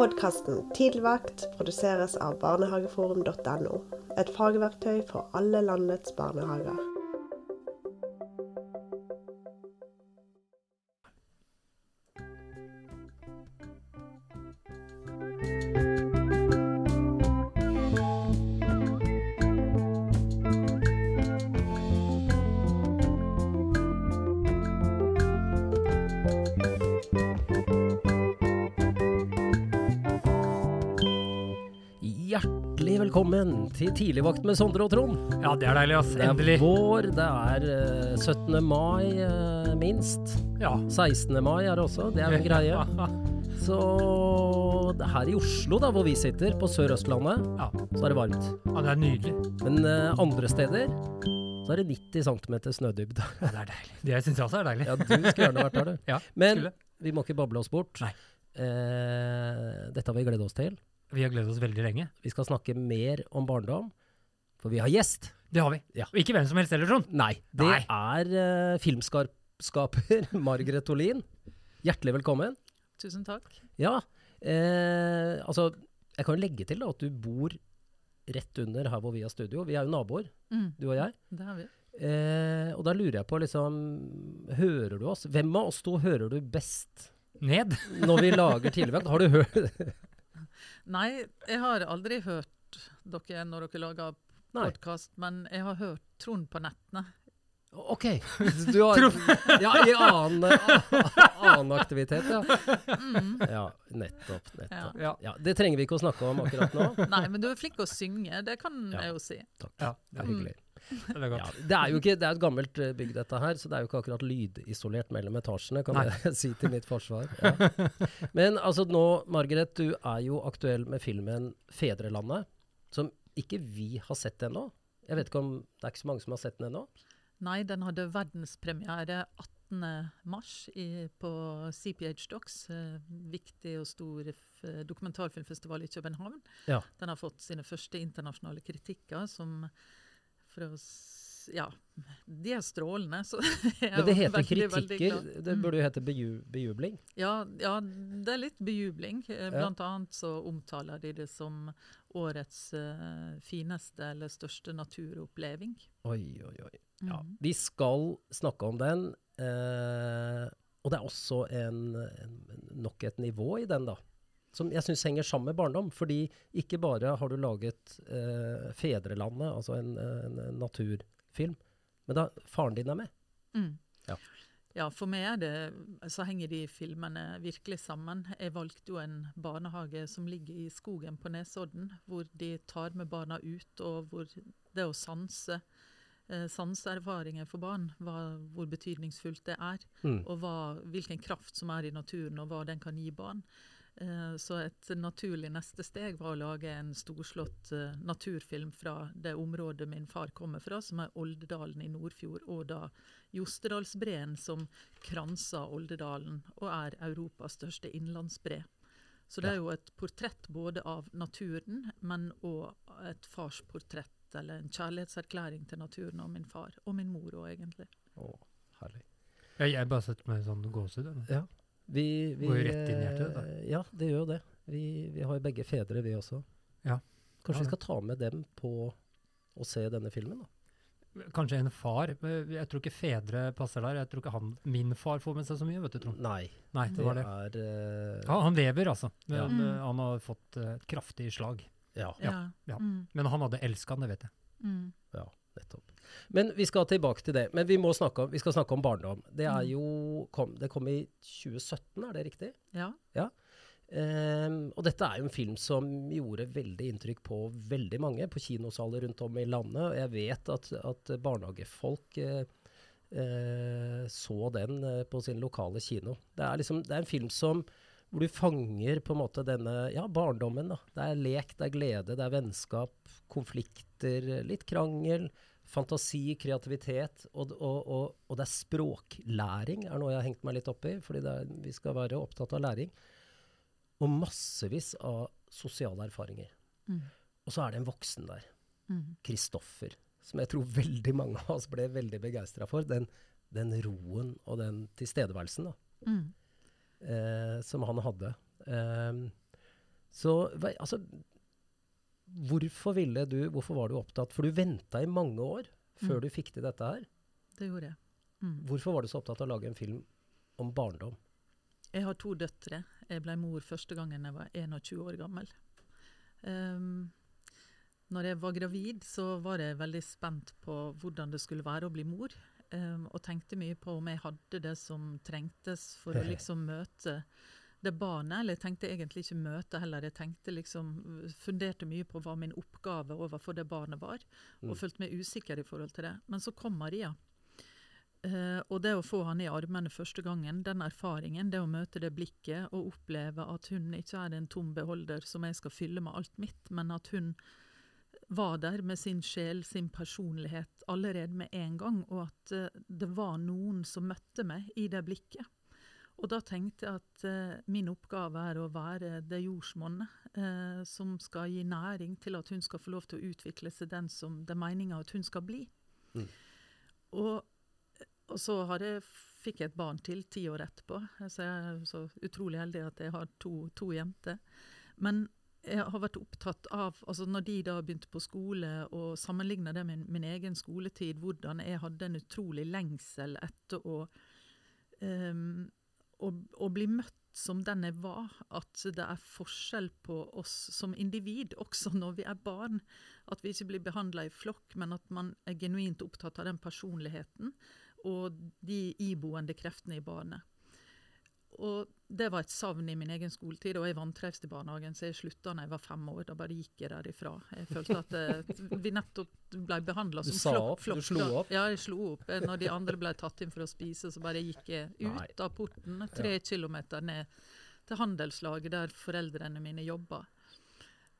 Podkasten Tidligvakt produseres av barnehageforum.no. Et fagverktøy for alle landets barnehager. Velkommen til Tidligvakt med Sondre og Trond. Ja, det er deilig, ass. Endelig. Det er vår, det er eh, 17. mai eh, minst. Ja. 16. mai er det også, det er en greie. Så er her i Oslo, da, hvor vi sitter, på Sør-Østlandet, Ja. så er det varmt. ja, det er nydelig. Men eh, andre steder så er det 90 cm snødybde. Ja, det er deilig. Det syns jeg også er deilig. Ja, du skulle gjerne vært der, du. Ja, Men skulle. vi må ikke bable oss bort. Nei. Eh, dette har vi gledet oss til. Vi har gledet oss veldig lenge. Vi skal snakke mer om barndom, for vi har gjest. Det har vi. Ja. Og ikke hvem som helst heller, Trond. Nei, det Nei. er uh, filmskaper Margaret Olin. Hjertelig velkommen. Tusen takk. Ja, eh, altså Jeg kan jo legge til da, at du bor rett under her hvor vi har studio. Vi er jo naboer, Mm, du og jeg. det har vi. Eh, og da lurer jeg på, liksom Hører du oss? Hvem av oss to hører du best Ned. når vi lager Tidligvakt? Har du hørt Nei, jeg har aldri hørt dere når dere lager podkast, men jeg har hørt Trond på nettene. OK. Du har Ja, i annen, annen aktivitet, ja. Ja, nettopp. nettopp. Ja. Ja, Det trenger vi ikke å snakke om akkurat nå. Nei, men du er flink til å synge, det kan Ja. jeg jo si. Takk. Ja, Det er hyggelig. Det er Ja, det er jo ikke, det er et gammelt eh, bygg dette her, så det er jo ikke akkurat lydisolert mellom etasjene, kan Nei. jeg si til mitt forsvar. Ja. Men altså nå, Margaret, du er jo aktuell med filmen 'Fedrelandet', som ikke vi har sett ennå. Jeg vet ikke om Det er ikke så mange som har sett den ennå? Nei, den hadde verdenspremiere 18. mars på CPH Docs, eh, viktig og stor f dokumentarfilmfestival i København. Ja. Den har fått sine første internasjonale kritikker, som for å Ja, de er strålende. Så Men det heter veldig, veldig kritikker. glad. Det Mm. burde jo hete beju, bejubling. Ja, ja, det er litt bejubling. Blant Blant annet så omtaler de det som årets uh, fineste eller største naturoppleving. Oi, oi, oi. Ja, Mm. vi skal snakke om den. Uh, og det er også en, en, nok et nivå i den, da. Som jeg syns henger sammen med barndom. Fordi ikke bare har du laget eh, 'Fedrelandet', altså en, en, en naturfilm, men da faren din er med. Mm. Ja. Ja, for meg er det, så henger de filmene virkelig sammen. Jeg valgte jo en barnehage som ligger i skogen på Nesodden, hvor de tar med barna ut, og hvor det å sanse eh, sanseerfaringer for barn, hva, hvor betydningsfullt det er, Mm. og hva, hvilken kraft som er i naturen, og hva den kan gi barn. Eh, Så et naturlig neste steg var å lage en storslått eh, naturfilm fra det området min far kommer fra, som er Oldedalen i Nordfjord, og da Jostedalsbreen som kranser Oldedalen og er Europas største innlandsbre. Så det er jo et portrett både av naturen, men òg et farsportrett, eller en kjærlighetserklæring til naturen og min far, og min mor òg, egentlig. Å, herlig. Jeg bare setter meg sånn gåsehud. Ja. Vi, vi, Går jo rett inn i hjertet, da. eh, Ja, det gjør jo det. Vi, vi har jo begge fedre, vi også. Ja. Kanskje Ja, vi skal ta med dem på å se denne filmen, da. Kanskje en far. Jeg tror ikke fedre passer der. Jeg tror ikke han, min far får med seg så mye, vet du, Trond. Nei, Nei, det var det. er uh... Ja, han lever, altså. Men Ja. eh, han har fått et kraftig slag. ja. Ja, ja. Mm, Men han hadde elska han, det vet jeg. mm. Ja, nettopp. Men vi skal tilbake til det. Men vi, må snakke om, vi skal snakke om barndom. Det er jo kom, Det kom i 2017, er det riktig? Ja. Ehm, og dette er jo en film som gjorde veldig inntrykk på veldig mange på kinosaler rundt om i landet. Og jeg vet at, at barnehagefolk uh, uh, så den uh, på sin lokale kino. Det er, liksom, det er en film som hvor du fanger på en måte denne ja, barndommen. da. Det er lek, det er glede, det er vennskap, konflikter, litt krangel, fantasi, kreativitet. Og, og, og, og det er språklæring, er noe jeg har hengt meg litt opp i. fordi det er, vi skal være opptatt av læring. Og massevis av sosiale erfaringer. Mm. Og så er det en voksen der, Mm. Kristoffer, som jeg tror veldig mange av oss ble veldig begeistra for. Den, den roen og den tilstedeværelsen da, Mm. eh, som han hadde. Eh, Så altså Hvorfor ville du Hvorfor var du opptatt For du venta i mange år før Mm. du fikk til dette her. Det gjorde jeg. Mm. Hvorfor var du så opptatt av å lage en film om barndom? Jeg har to døtre. Jeg ble mor første gangen jeg var 21 år gammel. Um, når jeg var gravid, så var jeg veldig spent på hvordan det skulle være å bli mor. Um, og tenkte mye på om jeg hadde det som trengtes for å liksom møte det barnet. Eller jeg tenkte egentlig ikke møte heller. Jeg tenkte liksom, funderte mye på hva min oppgave overfor det barnet var. Mm. Og følte meg usikker i forhold til det. Men så kom Maria. Uh, og det å få han i armene første gangen, den erfaringen, det å møte det blikket og oppleve at hun ikke er en tom beholder som jeg skal fylle med alt mitt, men at hun var der med sin sjel, sin personlighet, allerede med en gang, og at uh, det var noen som møtte meg i det blikket. Og da tenkte jeg at eh, min oppgave er å være det jordsmonnet eh, som skal gi næring til at hun skal få lov til å utvikle seg den som det er meninga at hun skal bli. Mm. Og og så har jeg, fikk jeg et barn til ti år etterpå. Så jeg er så utrolig heldig at jeg har to, to jenter. Men jeg har vært opptatt av altså Når de da begynte på skole, og sammenligna det med min, egen skoletid, hvordan jeg hadde en utrolig lengsel etter å, ehm, å, å bli møtt som den jeg var. At det er forskjell på oss som individ, også når vi er barn. At vi ikke blir behandla i flokk, men at man er genuint opptatt av den personligheten og de iboende kreftene i barnet. Og det var et savn i min egen skoletid, og jeg vantrivs i barnehagen, så jeg slutta da jeg var fem år. Da bare gikk jeg derifra. Jeg følte at eh, vi nettopp ble behandla som flokk. opp? Du slo opp? Ja, jeg slo opp. Eh, Når de andre ble tatt inn for å spise, så bare gikk jeg ut Nei. av porten, tre kilometer ned til handelslaget der foreldrene mine jobba.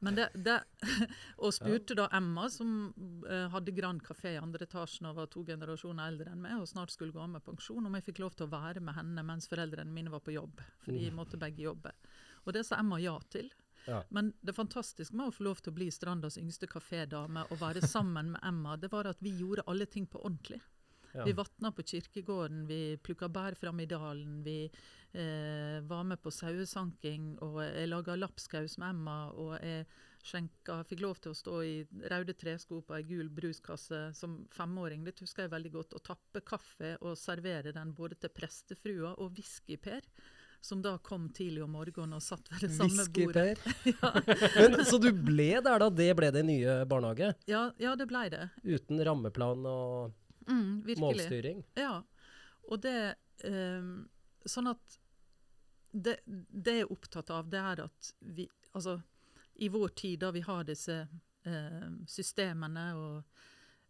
Men det, det, og spurte da Emma, som eh, hadde Grand Café i andre etasjen og var to generasjoner eldre enn meg, og snart skulle gå av med pensjon, om jeg fikk lov til å være med henne mens foreldrene mine var på jobb. For de Mm. måtte begge jobbe. Og det sa Emma ja til. Ja. Men det fantastiske med å få lov til å bli Strandas yngste kafédame og være sammen med Emma, det var at vi gjorde alle ting på ordentlig. Ja. Vi vatna på kirkegården, vi plukka bær fram i dalen, vi eh, var med på sauesanking, og jeg laga lapskaus med Emma, og jeg skjenka, fikk lov til å stå i røde tresko på ei gul bruskasse som femåring, det husker jeg veldig godt, og tappe kaffe og servere den både til prestefrua og Whisky-Per, som da kom tidlig om morgenen og satt ved det samme bordet. Men, så du ble der da det ble det nye barnehage? Ja, ja, det blei det. Uten rammeplan og Mm, målstyring? Ja. Og det um, Sånn at det, det jeg er opptatt av, det er at vi Altså, i vår tid, da vi har disse ehm, systemene og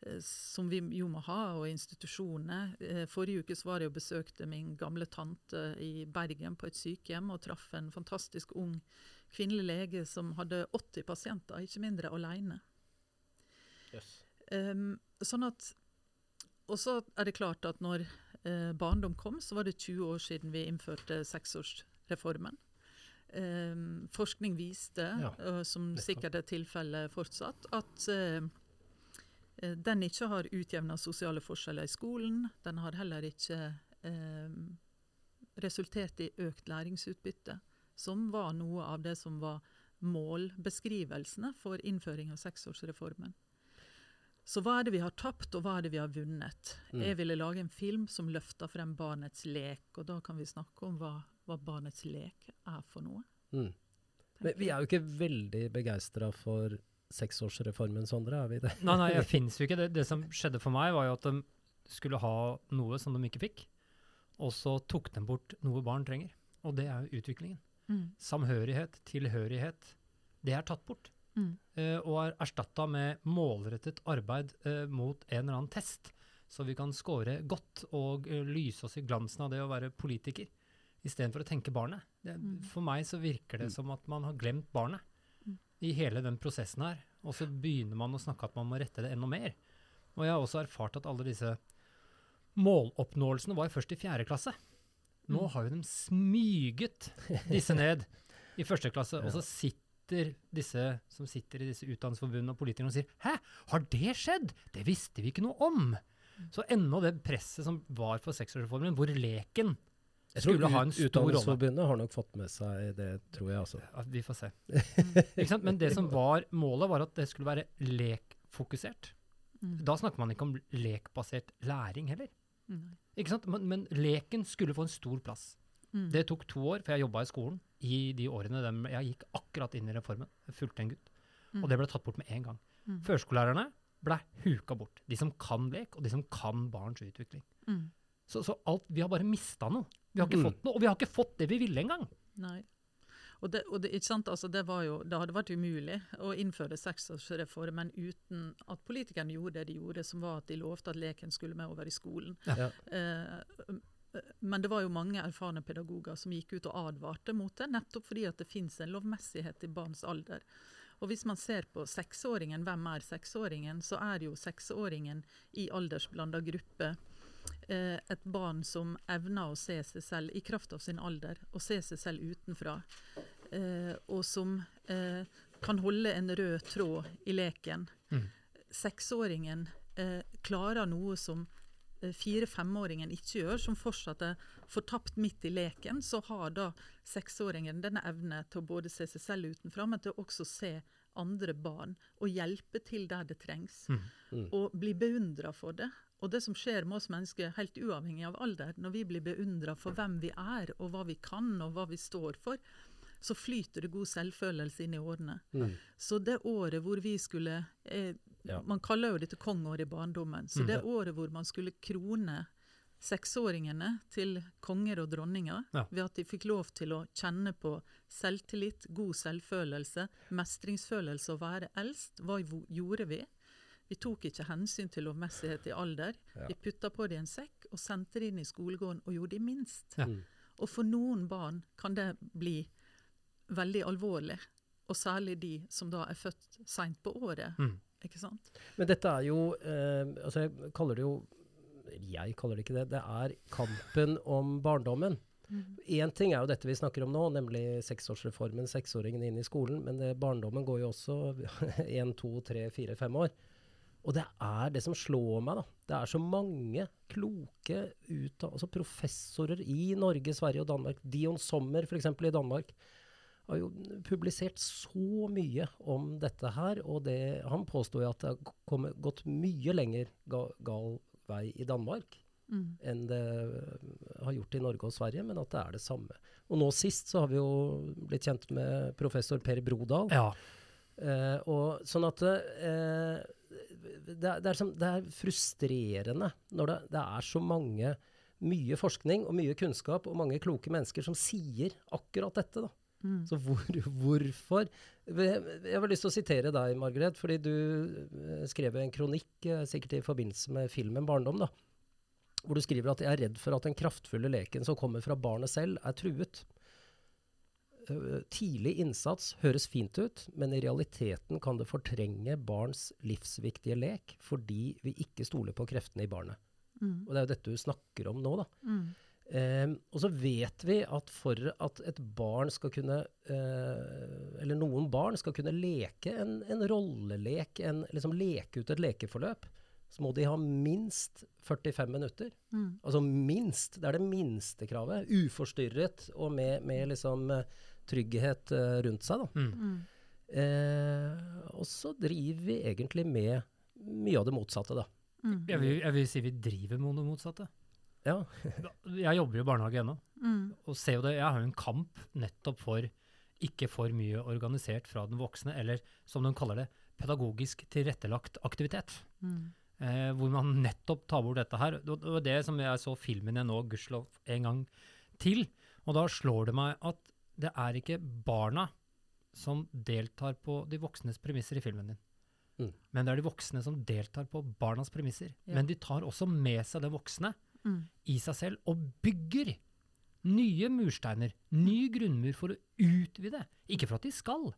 eh, som vi jo må ha, og institusjonene. Eh, Forrige uke så var jeg og besøkte min gamle tante i Bergen på et sykehjem, og traff en fantastisk ung kvinnelig lege som hadde 80 pasienter, ikke mindre, alene. Um, sånn at Og så er det klart at når eh, barndom kom, så var det 20 år siden vi innførte seksårsreformen. Eh, forskning viste, Ja, eh, som sikkert er tilfellet fortsatt, at eh, eh, den ikke har utjevna sosiale forskjeller i skolen. Den har heller ikke eh, resultert i økt læringsutbytte, som var noe av det som var målbeskrivelsene for innføring av seksårsreformen. Så hva er det vi har tapt, og hva er det vi har vunnet? Mm. Jeg ville lage en film som løfta frem barnets lek, og da kan vi snakke om hva, hva barnets lek er for noe. Mm. Men vi er jo ikke veldig begeistra for seksårsreformen, Sondre, er vi det? Nei, nei, jeg finnes jo ikke. Det, det som skjedde for meg, var jo at de skulle ha noe som de ikke fikk. Og så tok de bort noe barn trenger. Og det er jo utviklingen. Samhørighet, tilhørighet. Det er tatt bort. Mm. eh, og er erstatta med målrettet arbeid eh, mot en eller annen test. Så vi kan score godt og eh, lyse oss i glansen av det å være politiker, istedenfor å tenke barnet. Det, Mm. For meg så virker det Mm. som at man har glemt barnet Mm. i hele den prosessen her. Og så begynner man å snakke at man må rette det enda mer. Og jeg har også erfart at alle disse måloppnåelsene var først i fjerde klasse. Nå Mm. har jo de smyget disse ned i første klasse, og så sitter disse som sitter i disse utdanningsforbundene og politikerne og sier Hæ, har det skjedd? Det visste vi ikke noe om. Så ennå det presset som var for seksårsreformen, hvor leken Jeg tror skulle ha en stor rolle. Utdanningsforbundet har nok fått med seg det, tror jeg. altså. Ja, vi får se. Ikke sant? Men det som var målet, var at det skulle være lekfokusert. Mm. Da snakker man ikke om lekbasert læring heller. Mm. Ikke sant? Men, men leken skulle få en stor plass. Mm. Det tok to år, for jeg jobba i skolen i de årene de, jeg gikk akkurat inn i reformen. Jeg fulgte en gutt. Mm. Og det ble tatt bort med en gang. Mm. Førskolelærerne ble huka bort. De som kan lek, og de som kan barns utvikling. Mm. Så, så alt, vi har bare mista noe. Vi har ikke Mm. fått noe, og vi har ikke fått det vi ville engang. Nei. Og det, og det, ikke sant? Altså, det, var jo, det hadde vært umulig å innføre seksårsreformen uten at politikerne gjorde det de gjorde, som var at de lovte at leken skulle med over i skolen. Ja. Eh, men det var jo mange erfarne pedagoger som gikk ut og advarte mot det, nettopp fordi at det finnes en lovmessighet i barns alder. Og hvis man ser på seksåringen, hvem er seksåringen, så er jo seksåringen i aldersblanda gruppe eh, et barn som evner å se seg selv i kraft av sin alder, og se seg selv utenfra. Eh, og som eh, kan holde en rød tråd i leken. Mm. Seksåringen eh, klarer noe som fire-femåringen ikke gjør, som fortsatt er fortapt midt i leken, så har da seksåringen denne evne til å både se seg selv utenfra, men til å også se andre barn, og hjelpe til der det trengs. Mm. Mm. Og bli beundra for det. Og det som skjer med oss mennesker, helt uavhengig av alder, når vi blir beundra for hvem vi er, og hva vi kan, og hva vi står for, så flyter det god selvfølelse inn i årene. Mm. Så det året hvor vi skulle eh, Ja. Man kaller jo dette kongeåret i barndommen. Så Mm. det året hvor man skulle krone seksåringene til konger og dronninger, Ja. ved at de fikk lov til å kjenne på selvtillit, god selvfølelse, mestringsfølelse og være eldst, hva gjorde vi? Vi tok ikke hensyn til lovmessighet i alder. Ja. Vi putta på det i en sekk og sendte det inn i skolegården og gjorde det minst. Ja. Og for noen barn kan det bli veldig alvorlig. Og særlig de som da er født seint på året. Mm. Ikke sant? Men dette er jo eh, altså Jeg kaller det jo Jeg kaller det ikke det. Det er kampen om barndommen. Én ting er jo dette vi snakker om nå, nemlig seksårsreformen, seksåringen inn i skolen. Men det, barndommen går jo også én, to, tre, fire, fem år. Og det er det som slår meg, da. Det er så mange kloke ut, altså professorer i Norge, Sverige og Danmark. Dion Sommer f.eks. i Danmark har jo publisert så mye om dette her. Og det, han påstår jo at det har kommet, gått mye lenger ga, gal vei i Danmark Mm. enn det øh, har gjort i Norge og Sverige, men at det er det samme. Og nå sist så har vi jo blitt kjent med professor Per Brodal. Ja. Eh, og sånn at eh, det, er, det, er som, det er frustrerende når det, det er så mange mye forskning og mye kunnskap og mange kloke mennesker som sier akkurat dette. da. Mm. Så hvor, hvorfor Jeg har lyst til å sitere deg, Margaret, fordi du eh, skrev en kronikk, eh, sikkert i forbindelse med filmen 'Barndom', da, hvor du skriver at jeg er redd for at den kraftfulle leken som kommer fra barnet selv, er truet. Eh, tidlig innsats høres fint ut, men i realiteten kan det fortrenge barns livsviktige lek fordi vi ikke stoler på kreftene i barnet. Mm. Og det er jo dette du snakker om nå, da. Mm. Eh, og så vet vi at for at et barn skal kunne eh, Eller noen barn skal kunne leke en, en rollelek, en, liksom leke ut et lekeforløp, så må de ha minst 45 minutter. Mm. Altså minst. Det er det minste kravet. Uforstyrret og med, med liksom eh, trygghet eh, rundt seg, da. Mm. Eh, og så driver vi egentlig med mye av det motsatte, da. Mm. Jeg, vil, jeg vil si vi driver med det motsatte. Ja. Jeg jobber jo i barnehage ennå, Mm. og ser jo det. Jeg har jo en kamp nettopp for ikke for mye organisert fra den voksne, eller som de kaller det, pedagogisk tilrettelagt aktivitet. Mm. Eh, hvor man nettopp tar bort dette her. Det var det som jeg så filmen jeg nå, gudskjelov, en gang til. Og da slår det meg at det er ikke barna som deltar på de voksnes premisser i filmen din. Mm. Men det er de voksne som deltar på barnas premisser. Ja. Men de tar også med seg de voksne Mm. i seg selv og bygger nye mursteiner, ny grunnmur for å utvide. Ikke for at de skal,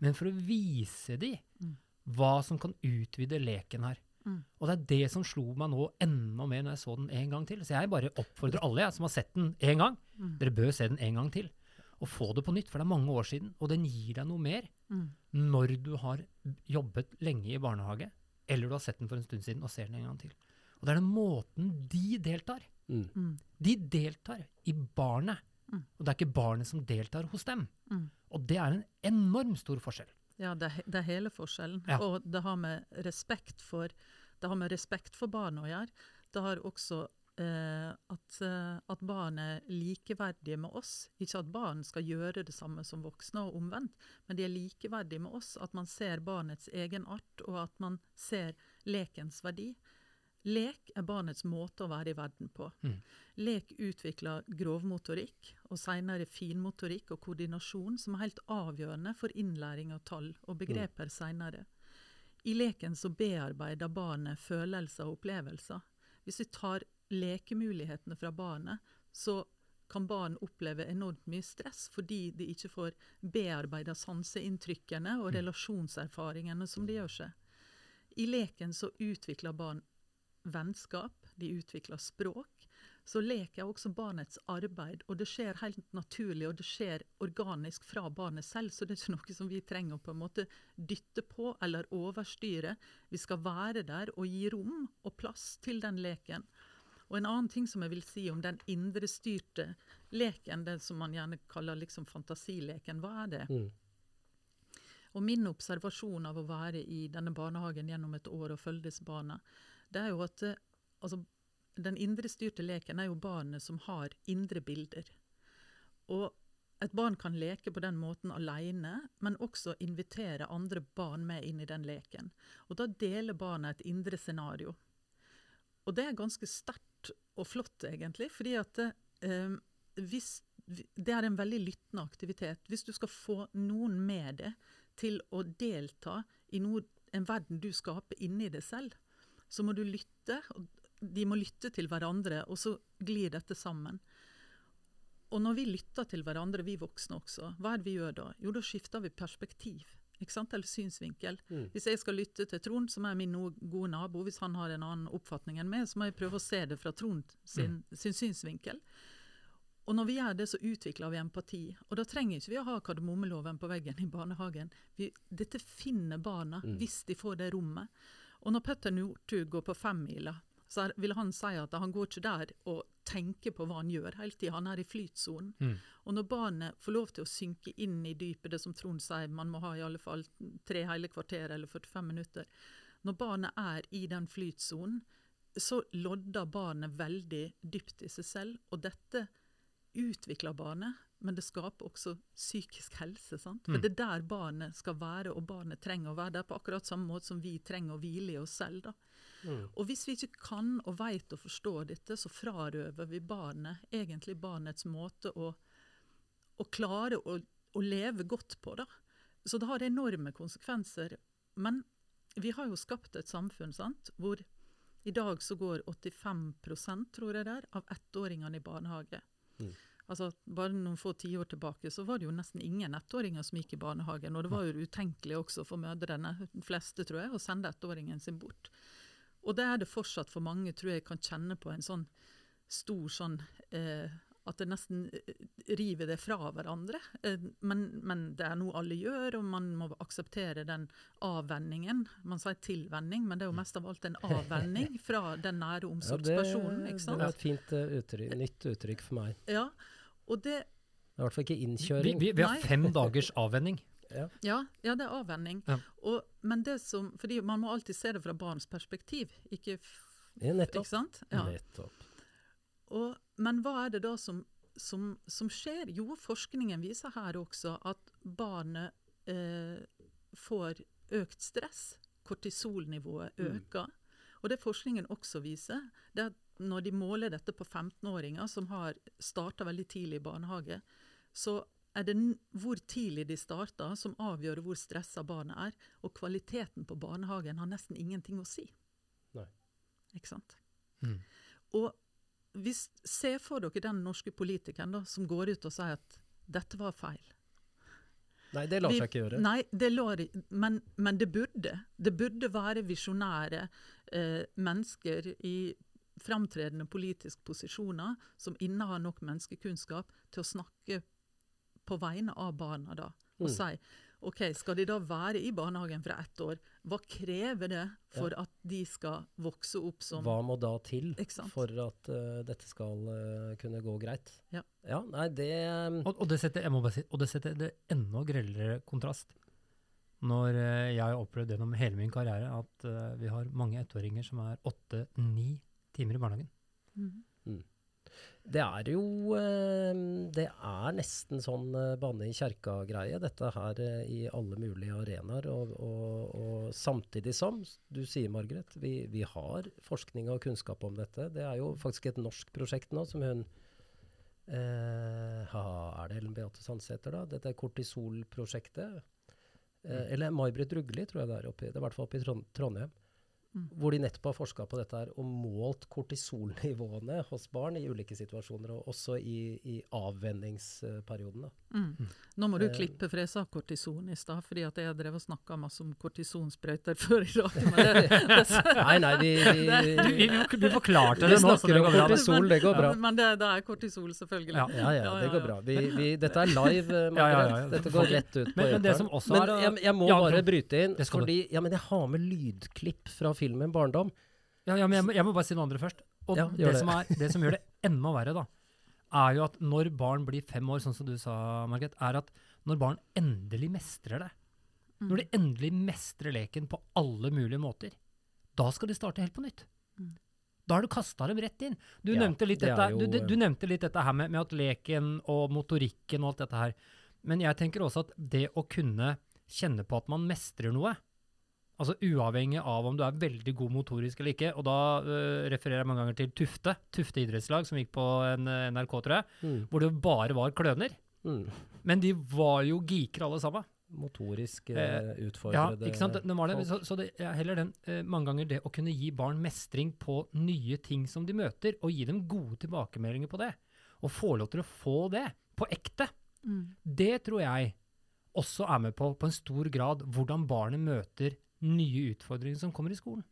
men for å vise de Mm. hva som kan utvide leken her. Mm. Og det er det som slo meg nå enda mer når jeg så den en gang til. Så jeg bare oppfordrer alle jeg, som har sett den en gang, Mm. dere bør se den en gang til. Og få det på nytt, for det er mange år siden, og den gir deg noe mer Mm. når du har jobbet lenge i barnehage, eller du har sett den for en stund siden og ser den en gang til. Og det er den måten de deltar. Mm. Mm. De deltar i barnet, Mm. og det er ikke barnet som deltar hos dem. Mm. Og det er en enorm stor forskjell. Ja, det, er det er hele forskjellen. Ja. Og det har med respekt for det har med respekt for barnet å gjøre. Det har også eh, at, eh, at barn er likeverdige med oss. Ikke at barn skal gjøre det samme som voksne, og omvendt, men de er likeverdige med oss. At man ser barnets egen art, og at man ser lekens verdi. Lek er barnets måte å være i verden på. Mm. Lek utvikler grovmotorikk, og senere finmotorikk og koordinasjon, som er helt avgjørende for innlæring av tall og begreper senere. I leken så bearbeider barnet følelser og opplevelser. Hvis vi tar lekemulighetene fra barnet, så kan barn oppleve enormt mye stress fordi de ikke får bearbeida sanseinntrykkene og relasjonserfaringene som de gjør seg. I leken så utvikler barn vennskap, de utvikler språk. Så lek er også barnets arbeid, og det skjer helt naturlig og det skjer organisk fra barnet selv. Så det er ikke noe som vi trenger å på en måte dytte på eller overstyre. Vi skal være der og gi rom og plass til den leken. Og en annen ting som jeg vil si om den indrestyrte leken, den som man gjerne kaller liksom fantasileken, hva er det? Mm. Og min observasjon av å være i denne barnehagen gjennom et år og følge disse barna, det er jo at eh, altså, den indrestyrte leken er jo barnet som har indre bilder. Og et barn kan leke på den måten alene, men også invitere andre barn med inn i den leken. Og da deler barnet et indre scenario. Og det er ganske sterkt og flott, egentlig, fordi at eh, hvis, det er en veldig lyttende aktivitet. Hvis du skal få noen med deg til å delta i noe, en verden du skaper inni deg selv, så må du lytte. De må lytte til hverandre, og så glir dette sammen. Og når vi lytter til hverandre, vi voksne også, hva er det vi gjør da? Jo, da skifter vi perspektiv. Ikke sant? Eller synsvinkel. Mm. Hvis jeg skal lytte til Trond, som er min no gode nabo, hvis han har en annen oppfatning enn meg, så må jeg prøve å se det fra Trond sin, sin synsvinkel. Og når vi gjør det, så utvikler vi empati. Og da trenger ikke vi å ha kardemommeloven på veggen i barnehagen. Vi, dette finner barna Mm. hvis de får det rommet. Og når Petter Northug går på femmila, så vil han si at han går ikke der og tenker på hva han gjør hele tida. Han er i flytsonen. Mm. Og når barnet får lov til å synke inn i dypet, det som Trond sier, man må ha i alle fall tre hele kvarter eller 45 minutter. Når barnet er i den flytsonen, så lodder barnet veldig dypt i seg selv. Og dette utvikler barnet, men det skaper også psykisk helse. sant? For Mm. det er der barnet skal være, og barnet trenger å være der på akkurat samme måte som vi trenger å hvile i oss selv. da. Mm. Og hvis vi ikke kan og veit og forstår dette, så frarøver vi barnet egentlig barnets måte å, å klare å, å leve godt på. da. Så det har enorme konsekvenser. Men vi har jo skapt et samfunn sant, hvor i dag så går 85% tror jeg det er, av ettåringene i barnehage. Mm. Altså, bare noen få tiår tilbake så var det jo nesten ingen ettåringer som gikk i barnehagen. Og det var jo utenkelig også for mødrene, de fleste tror jeg, å sende ettåringen sin bort. Og det er det fortsatt for mange, tror jeg kan kjenne på en sånn stor sånn eh, At det nesten eh, river det fra hverandre. Eh, men, men det er noe alle gjør, og man må akseptere den avvenningen. Man sier tilvenning, men det er jo mest av alt en avvenning fra den nære det, omsorgspersonen. Ja, det er var et fint eh, uttrykk, nytt uttrykk for meg. Ja, og det, Det er i hvert fall ikke innkjøring. vi, vi har Nei. fem dagers avvenning. Ja. ja, ja, det er avvenning. Ja. Og, men det som, fordi man må alltid se det fra barns perspektiv, ikke, f- Ja, nettopp. ikke sant? Ja. Nettopp. Og, men hva er det da som, som, som skjer? Jo, forskningen viser her også at barnet eh, får økt stress. Kortisolnivået Mm. øker. Og det forskningen også viser, det er at når de måler dette på 15-åringer som har starta veldig tidlig i barnehage, så er det hvor tidlig de starter som avgjør hvor stressa barnet er. Og kvaliteten på barnehagen har nesten ingenting å si. Nei. Ikke sant? Mm. Og hvis, se for dere den norske politikeren da, som går ut og sier at dette var feil. Nei, det lar seg ikke gjøre. Nei, det lar, men, men det burde. Det burde være visjonære eh, mennesker i framtredende politiske posisjoner som innehar nok menneskekunnskap til å snakke på vegne av barna da, og Mm. si Ok, Skal de da være i barnehagen fra ett år? Hva krever det for at de skal vokse opp som Hva må da til for at uh, dette skal uh, kunne gå greit? Ja. nei, det um, Og, og, det setter, jeg må bare si, og det setter det enda grellere kontrast. Når eh, jeg har opplevd gjennom hele min karriere at eh, vi har mange ettåringer som er åtte-ni timer i barnehagen. Mhm. Det er jo eh, Det er nesten sånn eh, banne i kjerka-greie, dette her eh, i alle mulige arenaer. Og, og, og samtidig som, du sier Margaret, vi, vi har forskning og kunnskap om dette. Det er jo faktisk et norsk prosjekt nå som hun eh, ha, Er det Ellen Beate Sandsæter, da? Dette kortisolprosjektet. Eh, eller May-Britt Rugli, tror jeg det er oppe i. Det er i hvert fall oppe i Trond Trondheim. Mm. Hvor de nettopp har forska på dette her og målt kortisolnivåene hos barn i ulike situasjoner, og også i, i avvenningsperioden. da. Mm. Nå må du Eh, klippe, for jeg sa kortison i stad. fordi at jeg har drevet og snakka masse om kortisonsprøyter før i dag. Det, det, Nei, nei, vi, vi, vi, vi, vi forklarte vi det nå, så snakker det om går bra. kortisol, det går bra. Men det, det er kortisol, selvfølgelig. Ja. Ja, ja, det går bra. Vi, vi, dette er live, eh, Ja, ja, Margaret. ja, ja. Dette går rett ut på Men- men det som også Men jeg, jeg må bare bryte inn, Det du. fordi ja, men jeg har med lydklipp fra filmen 'Barndom'. Ja, ja, men jeg må, jeg må bare si noe andre først. Og Ja, det, det. Som er, det som gjør det enda verre, da, er jo at når barn blir fem år, sånn som du sa, Margret, er at når barn endelig mestrer det, Mm. når de endelig mestrer leken på alle mulige måter, da skal de starte helt på nytt. Mm. Da har du kasta dem rett inn. Du, Ja, nevnte litt det dette, jo, du, du, eh, du nevnte litt dette her med, med at leken og motorikken og alt dette her. Men jeg tenker også at det å kunne kjenne på at man mestrer noe, altså uavhengig av om du er veldig god motorisk eller ikke, og da uh, refererer jeg mange ganger til Tufte, Tufte idrettslag, som gikk på en, eh, NRK, tror jeg, Mm. hvor det bare var kløner. Mm. Men de var jo geeker alle sammen. Motorisk Eh, utfordrede Ja, ikke sant? Det, det var det. Så, så det er heller den, eh, mange ganger det å kunne gi barn mestring på nye ting som de møter, og gi dem gode tilbakemeldinger på det, og få lov til å få det på ekte, Mm. det tror jeg også er med på, på en stor grad, hvordan barnet møter nye utfordringer som kommer i skolen.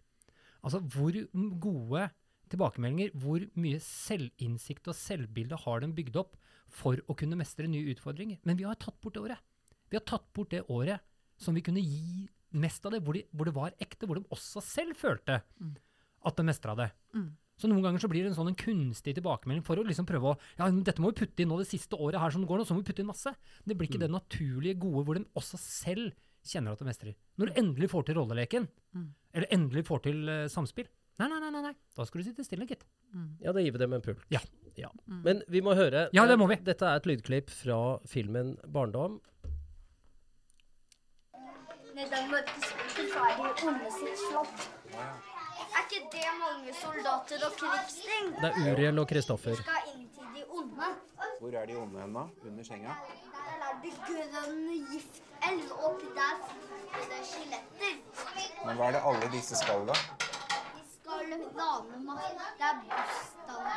Altså hvor gode tilbakemeldinger, hvor mye selvinnsikt og selvbilde har de bygd opp for å kunne mestre nye utfordringer. Men vi har tatt bort det året. Vi har tatt bort det året som vi kunne gi mest av det, hvor, de, hvor det var ekte, hvor de også selv følte Mm. at de mestra det. Mm. Så noen ganger så blir det en sånn en kunstig tilbakemelding for å liksom prøve å Ja, dette må vi putte inn nå det siste året her som det går nå, så må vi putte inn masse. Det blir ikke Mm. det naturlige gode hvor de også selv kjenner at de mestrer. Når du endelig får til rolleleken, Mm. eller endelig får til uh, samspill, nei, nei, nei, nei, nei, da skal du sitte stille, gitt. Mm. Ja, da gir vi dem en pult. Ja. Mm. Men vi må høre. Ja, det må eh, vi. Dette er et lydklipp fra filmen 'Barndom'. Ned den mørke sporen så er de onde sitt slott. Er ikke det mange soldater og krigsting? Det er Uriel og Kristoffer. Skal inn til de onde. Hvor er de onde hen, da? Under senga? Der er det grønn giftelv, og oppi der er det skjeletter. Men hva er det alle disse skal, da? De skal lage mat. Det er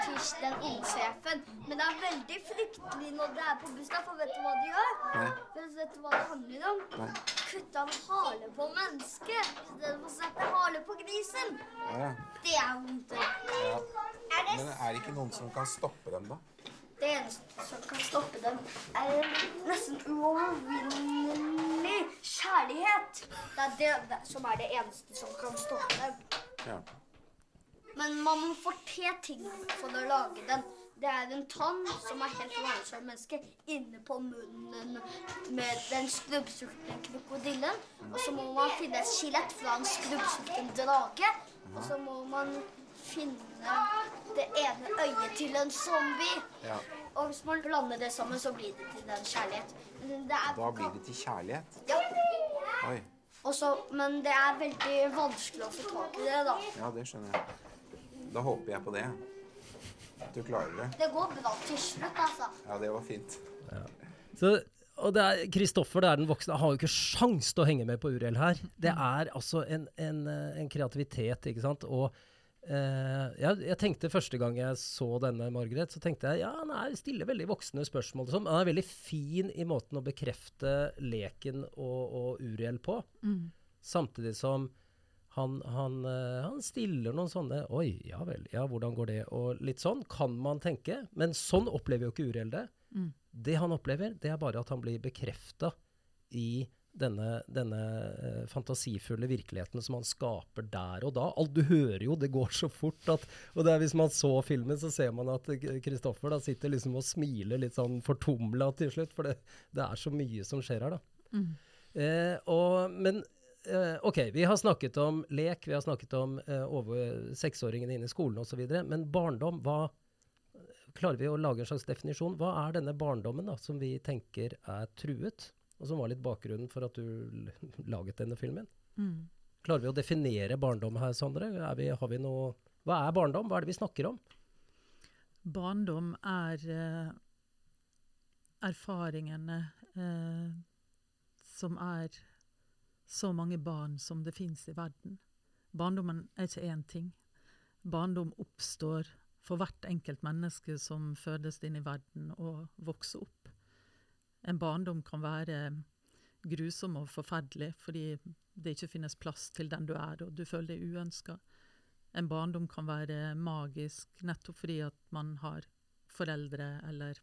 bursdagen til den sjefen. Men det er veldig fryktelig når det er på bursdag, for vet du hva de gjør? Nei. Vet du hva det handler om? Nei. Kutte av hale på mennesket istedenfor å sette hale på grisen. Ja. Det er vondt. ja. Men er det ikke noen som kan stoppe dem, da? Det eneste som kan stoppe dem, er en nesten uovervinnelig kjærlighet. Det er det, som er det eneste som kan stoppe dem. Ja. Men man må få til ting for å lage den. Det er en tann som er helt som menneske, inne på munnen med den skrubbsultne krokodillen. Og så må man finne et skjelett fra en skrubbsulten drage. Og så må man finne det ene øyet til en zombie. ja. Og hvis man blander det sammen, så blir det til den kjærlighet. Det er, Da blir det til kjærlighet. ja. Oi. Også, men det er veldig vanskelig å få tak i det, da. Ja, det skjønner jeg. Da håper jeg på det. At du klarer det. Det går bra til slutt, altså. Ja, det var fint. Så, og det er, Kristoffer, det er den voksne, har jo ikke sjans til å henge med på Uriel her. Det er altså en, en, eh, en kreativitet, ikke sant. Og eh, jeg, jeg tenkte første gang jeg så denne, Margaret, så tenkte jeg ja, han er stiller veldig voksne spørsmål. sånn. Han er veldig fin i måten å bekrefte leken og, og Uriel på. Mm. Samtidig som han, han, uh, han stiller noen sånne Oi, ja vel, ja, hvordan går det? Og litt sånn kan man tenke. Men sånn opplever jo ikke Uriel det. Mm. Det han opplever, det er bare at han blir bekrefta i denne, denne eh, fantasifulle virkeligheten som han skaper der og da. Alt du hører jo, det går så fort at Og det er hvis man så filmen, så ser man at Kristoffer da sitter liksom og smiler litt sånn fortumla til slutt, for det, det, er så mye som skjer her, da. Mm. Eh, og, men eh, OK, vi har snakket om lek, vi har snakket om eh, over seksåringene inne i skolen osv. Men barndom, hva Klarer vi å lage en slags definisjon? Hva er denne barndommen da, som vi tenker er truet? Og som var litt bakgrunnen for at du laget denne filmen. Mm. Klarer vi å definere barndom her, Sondre? Vi, vi noe, hva er barndom? Hva er det vi snakker om? Barndom er eh, erfaringene eh, som er så mange barn som det fins i verden. Barndommen er ikke én ting. Barndom oppstår for hvert enkelt menneske som fødes inn i verden og vokser opp. En barndom kan være grusom og forferdelig fordi det ikke finnes plass til den du er, og du føler deg uønska. En barndom kan være magisk nettopp fordi at man har foreldre eller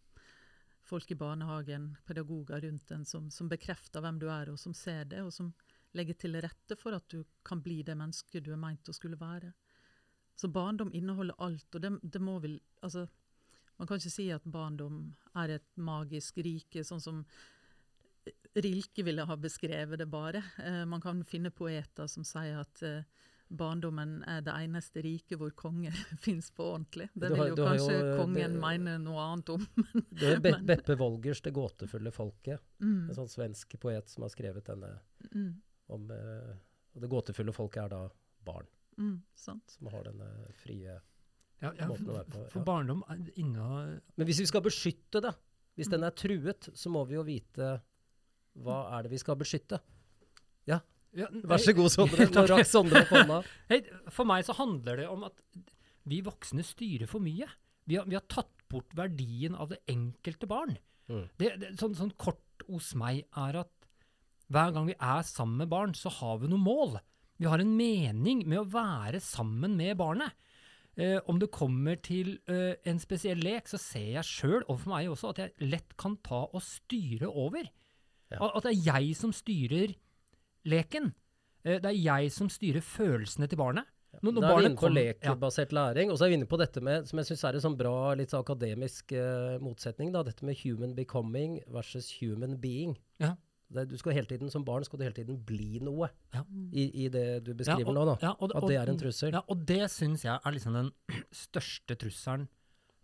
folk i barnehagen, pedagoger rundt en, som, som bekrefter hvem du er, og som ser det, og som legger til rette for at du kan bli det mennesket du er meint å skulle være. Så barndom inneholder alt, og det, det må vel Altså, man kan ikke si at barndom er et magisk rike, sånn som Rilke ville ha beskrevet det bare. Eh, man kan finne poeter som sier at eh, barndommen er det eneste riket hvor konger fins på ordentlig. Det vil jo kanskje jo, kongen be, mene noe annet om. det er Be Beppe Wolgers 'Det gåtefulle folket', mm. en sånn svensk poet som har skrevet denne mm. om eh, Og det gåtefulle folket er da barn. Mm, som har denne frie ja, ja, for, for barndom ingen Men hvis vi skal beskytte det, hvis den er truet, så må vi jo vite hva er det vi skal beskytte. Ja, ja vær så god, Sondre. Nå rakk Sondre opp hånda. For meg så handler det om at vi voksne styrer for mye. Vi har, vi har tatt bort verdien av det enkelte barn. Mm. Det, det, sånn, sånn kort hos meg er at hver gang vi er sammen med barn, så har vi noe mål. Vi har en mening med å være sammen med barnet. Eh, om det kommer til eh, en spesiell lek, så ser jeg sjøl, og for meg også, at jeg lett kan ta og styre over. Ja. At det er jeg som styrer leken. Eh, det er jeg som styrer følelsene til barnet. Nå, da er vi inne på lekbasert ja. læring. Og så er vi inne på dette med, som jeg syns er en sånn bra, litt så akademisk uh, motsetning, da, dette med human becoming versus human being. Ja. Du skal hele tiden, Som barn skal du hele tiden bli noe ja. i, i, det du beskriver ja, og, nå. da, ja, og, At det er en trussel. Ja, og det syns jeg er liksom den største trusselen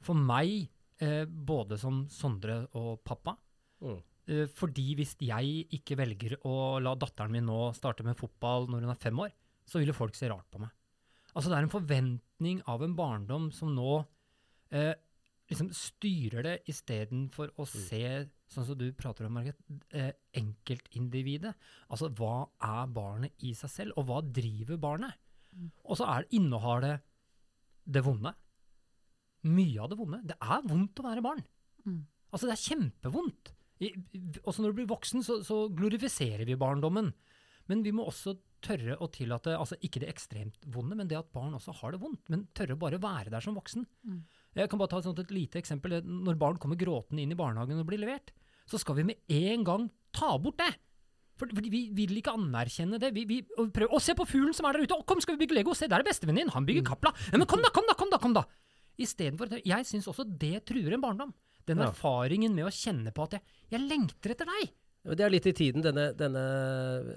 for meg, eh, både som Sondre og pappa. Mm. Eh, fordi hvis jeg ikke velger å la datteren min nå starte med fotball når hun er fem år, så vil jo folk se rart på meg. Altså Det er en forventning av en barndom som nå eh, liksom styrer det istedenfor å mm. se sånn som du prater om, Margaret, eh, enkeltindividet. Altså hva er barnet i seg selv, og hva driver barnet? Mm. Og så er, innehar det det vonde. Mye av det vonde. Det er vondt å være barn. Mm. Altså det er kjempevondt. I, også når du blir voksen, så, så, glorifiserer vi barndommen. Men vi må også tørre å tillate altså ikke det ekstremt vonde, men det at barn også har det vondt. Men tørre å bare være der som voksen. Mm. Jeg kan bare ta et, et lite eksempel. Når barn kommer gråtende inn i barnehagen og blir levert, så skal vi med en gang ta bort det. For, for vi vil ikke anerkjenne det. Vi, vi prøver, å, se på fuglen som er der ute! Å, kom, skal vi bygge Lego? Se, der er bestevennen din! Han bygger mm. Kapla! Ja, men kom da, kom da, kom da! kom da! Istedenfor Jeg syns også det truer en barndom. Den ja. erfaringen med å kjenne på at jeg, jeg lengter etter deg. Det er litt i tiden, denne, denne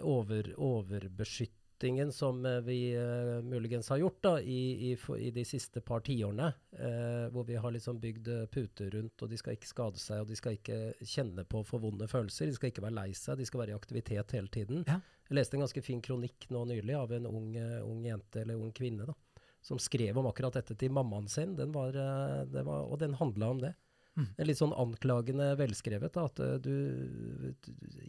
over, overbeskytt flyttingen som eh, vi uh, muligens har gjort da, i, i, i de siste par tiårene, uh, hvor vi har liksom bygd puter rundt, og de skal ikke skade seg, og de skal ikke kjenne på for vonde følelser. De skal ikke være lei seg, de skal være i aktivitet hele tiden. Ja. Jeg leste en ganske fin kronikk nå nylig av en ung, uh, ung jente, eller ung kvinne, da, som skrev om akkurat dette til mammaen sin, den var, var, og den handla om det. Mm. Litt sånn anklagende velskrevet. Da, at eh, du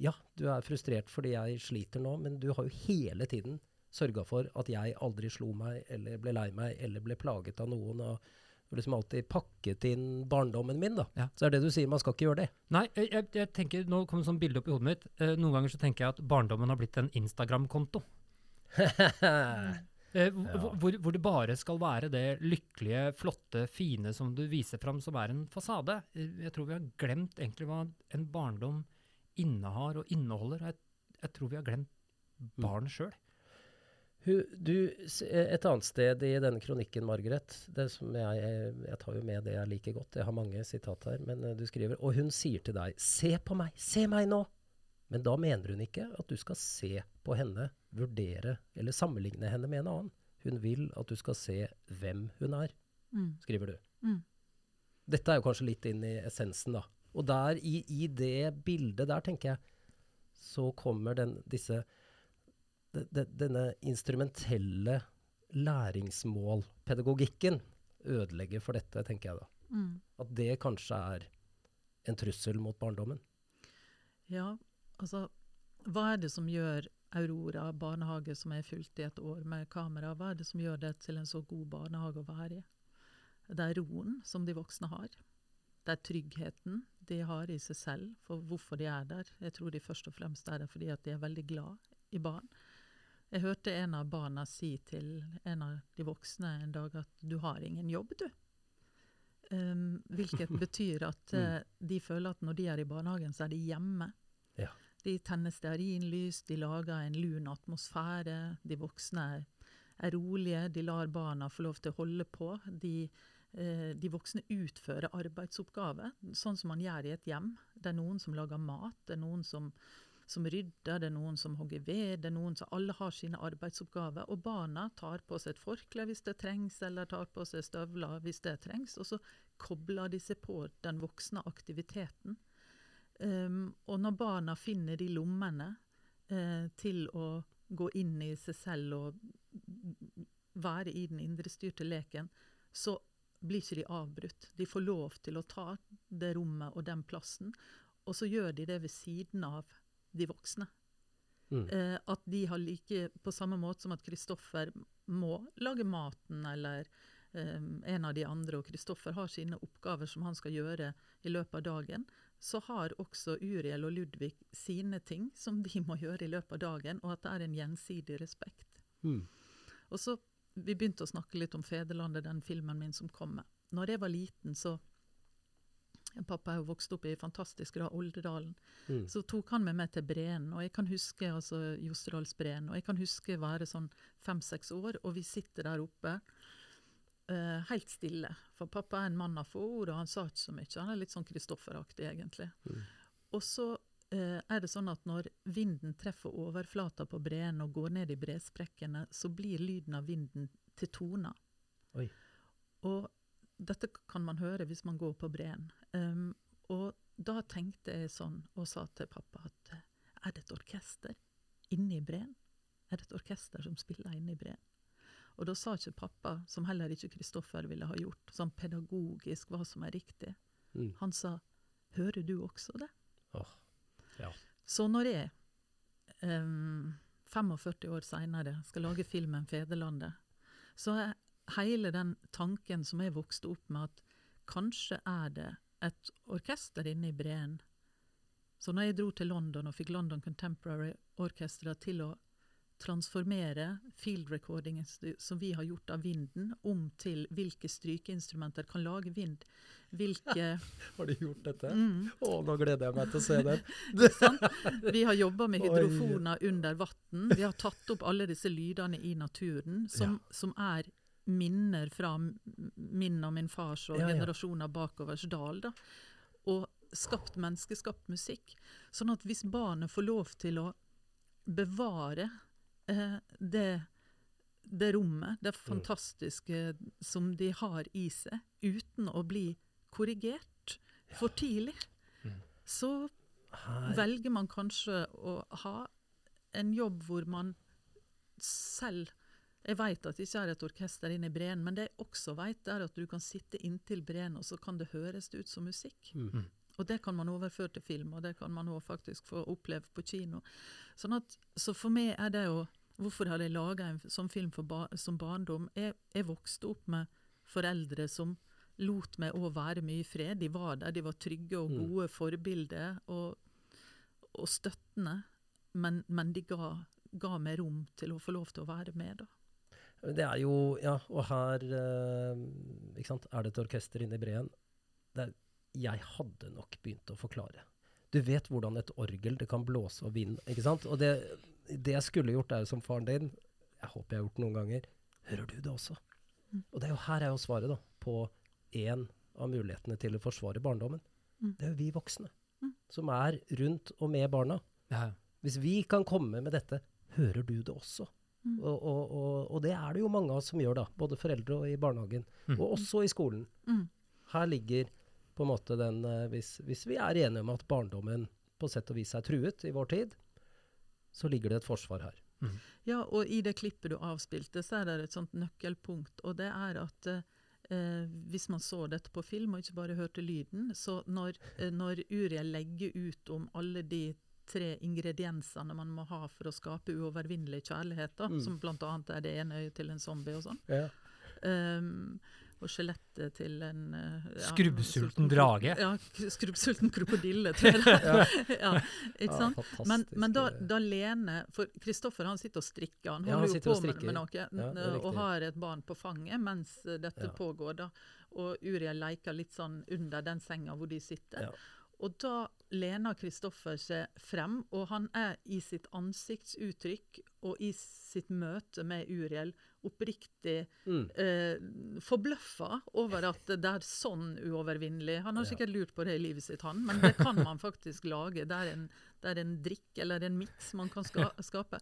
Ja, du er frustrert fordi jeg sliter nå, men du har jo hele tiden sørga for at jeg aldri slo meg, eller ble lei meg, eller ble plaget av noen. og liksom alltid pakket inn barndommen min. da. Ja. Så er det du sier, man skal ikke gjøre det. Nei, jeg, jeg tenker, nå kommer sånn bilde opp i hodet mitt. Eh, noen ganger så tenker jeg at barndommen har blitt en Instagram-konto. Eh, hvor, hvor, det bare skal være det lykkelige, flotte, fine som du viser fram som er en fasade. Eh, jeg tror vi har glemt egentlig hva en barndom innehar og inneholder. Jeg, jeg tror vi har glemt barn sjøl. Du, et annet sted i denne kronikken, Margaret det som jeg, jeg tar jo med det jeg liker godt, jeg har mange sitat her, men eh, du skriver Og hun sier til deg 'Se på meg! Se meg nå!' Men da mener hun ikke at du skal se på henne, vurdere eller sammenligne henne med en annen. Hun vil at du skal se hvem hun er, Mm. skriver du. Mm. Dette er jo kanskje litt inn i essensen, da. Og der, i, i det bildet der, tenker jeg, så kommer den, disse de, de, Denne instrumentelle læringsmålpedagogikken ødelegger for dette, tenker jeg da. Mm. At det kanskje er en trussel mot barndommen. Ja, altså Hva er det som gjør Aurora barnehage, som er fulgt i et år med kamera, hva er det som gjør det til en så god barnehage å være i? Det er roen som de voksne har. Det er tryggheten de har i seg selv for hvorfor de er der. Jeg tror de først og fremst er der fordi at de er veldig glad i barn. Jeg hørte en av barna si til en av de voksne en dag at 'du har ingen jobb, du'. Um, hvilket betyr at uh, de føler at når de er i barnehagen, så er de hjemme. Ja. De tenner stearinlys, de lager en lun atmosfære. De voksne er, er rolige, de lar barna få lov til å holde på. De, eh, de voksne utfører arbeidsoppgaver, sånn som man gjør i et hjem. Det er noen som lager mat, det er noen som, som rydder, det er noen som hogger ved, det er noen som Alle har sine arbeidsoppgaver. Og barna tar på seg et forkle hvis det trengs, eller tar på seg støvler hvis det trengs. Og så kobler de seg på den voksne aktiviteten. Um, og når barna finner de lommene uh, til å gå inn i seg selv og være i den indrestyrte leken, så blir ikke de avbrutt. De får lov til å ta det rommet og den plassen, og så gjør de det ved siden av de voksne. Mm. Uh, at de har like På samme måte som at Kristoffer må lage maten, eller en av de andre, og Kristoffer har sine oppgaver som han skal gjøre i løpet av dagen, så har også Uriel og Ludvig sine ting som de må gjøre i løpet av dagen, og at det er en gjensidig respekt. Mm. Og så, Vi begynte å snakke litt om fedrelandet, den filmen min som kommer. Når jeg var liten, så Pappa er jo vokst opp i fantastisk grad Oldedalen. Mm. Så tok han med meg til Breen, og jeg kan huske altså Jostedalsbreen. Og jeg kan huske være sånn fem-seks år, og vi sitter der oppe eh, helt stille. For pappa er en mann av få ord, og han sa ikke så mye. Han er litt sånn Kristoffer-aktig, egentlig. Mm. Og så eh, er det sånn at når vinden treffer overflata på breen og går ned i bresprekkene, så blir lyden av vinden til toner. Oi. Og dette kan man høre hvis man går på breen. Um, og da tenkte jeg sånn, og sa til pappa at eh, er det et orkester inne i breen? Er det et orkester som spiller inne i breen? Og da sa ikke pappa, som heller ikke Kristoffer ville ha gjort, sånn pedagogisk hva som er riktig. Mm. Han sa hører du også det? Oh, ja. Så når jeg, um, 45 år seinere, skal lage filmen 'Fedrelandet', så er hele den tanken som jeg vokste opp med, at kanskje er det et orkester inne i Breen. Så når jeg dro til London og fikk London Contemporary Orchestra til å transformere field recordingen som vi har gjort av vinden, om til hvilke strykeinstrumenter kan lage vind. Hvilke Har de gjort dette? mm, Å, nå gleder jeg meg til å se den. Vi har jobba med Oi. under vann. Vi har tatt opp alle disse lydene i naturen, som, som er minner fra min og min fars og Ja, ja. generasjoner bakovers dal. Da. Og skapt menneskeskapt musikk. Sånn at hvis barnet får lov til å bevare det, det rommet, det fantastiske som de har i seg, uten å bli korrigert for tidlig, så Her, velger man kanskje å ha en jobb hvor man selv Jeg vet at det ikke er et orkester inne i breen, men det jeg også vet, er at du kan sitte inntil breen, og så kan det høres ut som musikk. Mm. Og det kan man overføre til film, og det kan man òg faktisk få oppleve på kino. Sånn at, så for meg er det jo Hvorfor hadde jeg laga en sånn film for ba, som barndom? Jeg, jeg vokste opp med foreldre som lot meg òg være mye i fred. De var der, de var trygge og Mm. gode forbilder og, og støttende. Men, men de ga, ga meg rom til å få lov til å være med, da. Det er jo Ja, og her eh, ikke sant, er det et orkester inne i breen. Er, jeg hadde nok begynt å forklare. Du vet hvordan et orgel det kan blåse og vind. ikke sant? Og det, det jeg skulle gjort, er jo som faren din Jeg håper jeg har gjort det noen ganger. Hører du det også? Og det er jo her er jo svaret da, på én av mulighetene til å forsvare barndommen. Mm. Det er jo vi voksne Mm. som er rundt og med barna. Ja. Hvis vi kan komme med dette, hører du det også? Mm. Og, og, og, og det er det jo mange av oss som gjør, da. Både foreldre og i barnehagen. Mm. Og også i skolen. Mm. Her ligger på en måte den eh, hvis, hvis vi er enige om at barndommen på sett og vis er truet i vår tid, så ligger det et forsvar her. Ja, og i det klippet du avspilte, så er det et sånt nøkkelpunkt. Og det er at eh, hvis man så dette på film og ikke bare hørte lyden, så når, eh, når Uriel legger ut om alle de tre ingrediensene man må ha for å skape uovervinnelig kjærlighet, da, Mm. som bl.a. er det ene øyet til en zombie og sånn, Ja. Um, og skjelettet til en uh, ja, Skrubbsulten drage. Ja, skrubbsulten krokodille, tror jeg. ja. ikke Ja. Men, men da, eh, da Lene For Kristoffer han sitter og strikker, han Ja, holder jo på med, med noe, Ja, og har et barn på fanget mens eh, dette Ja. pågår. da. Og Uriel leker litt sånn under den senga hvor de sitter. Ja. Og da lener Kristoffer seg frem, og han er i sitt ansiktsuttrykk og i sitt møte med Uriel oppriktig Mm. eh, forbløffa over at det er sånn uovervinnelig. Han har sikkert lurt på det i livet sitt, han, men det kan man faktisk lage. Det er en, det er en drikk eller en miks man kan ska, skape.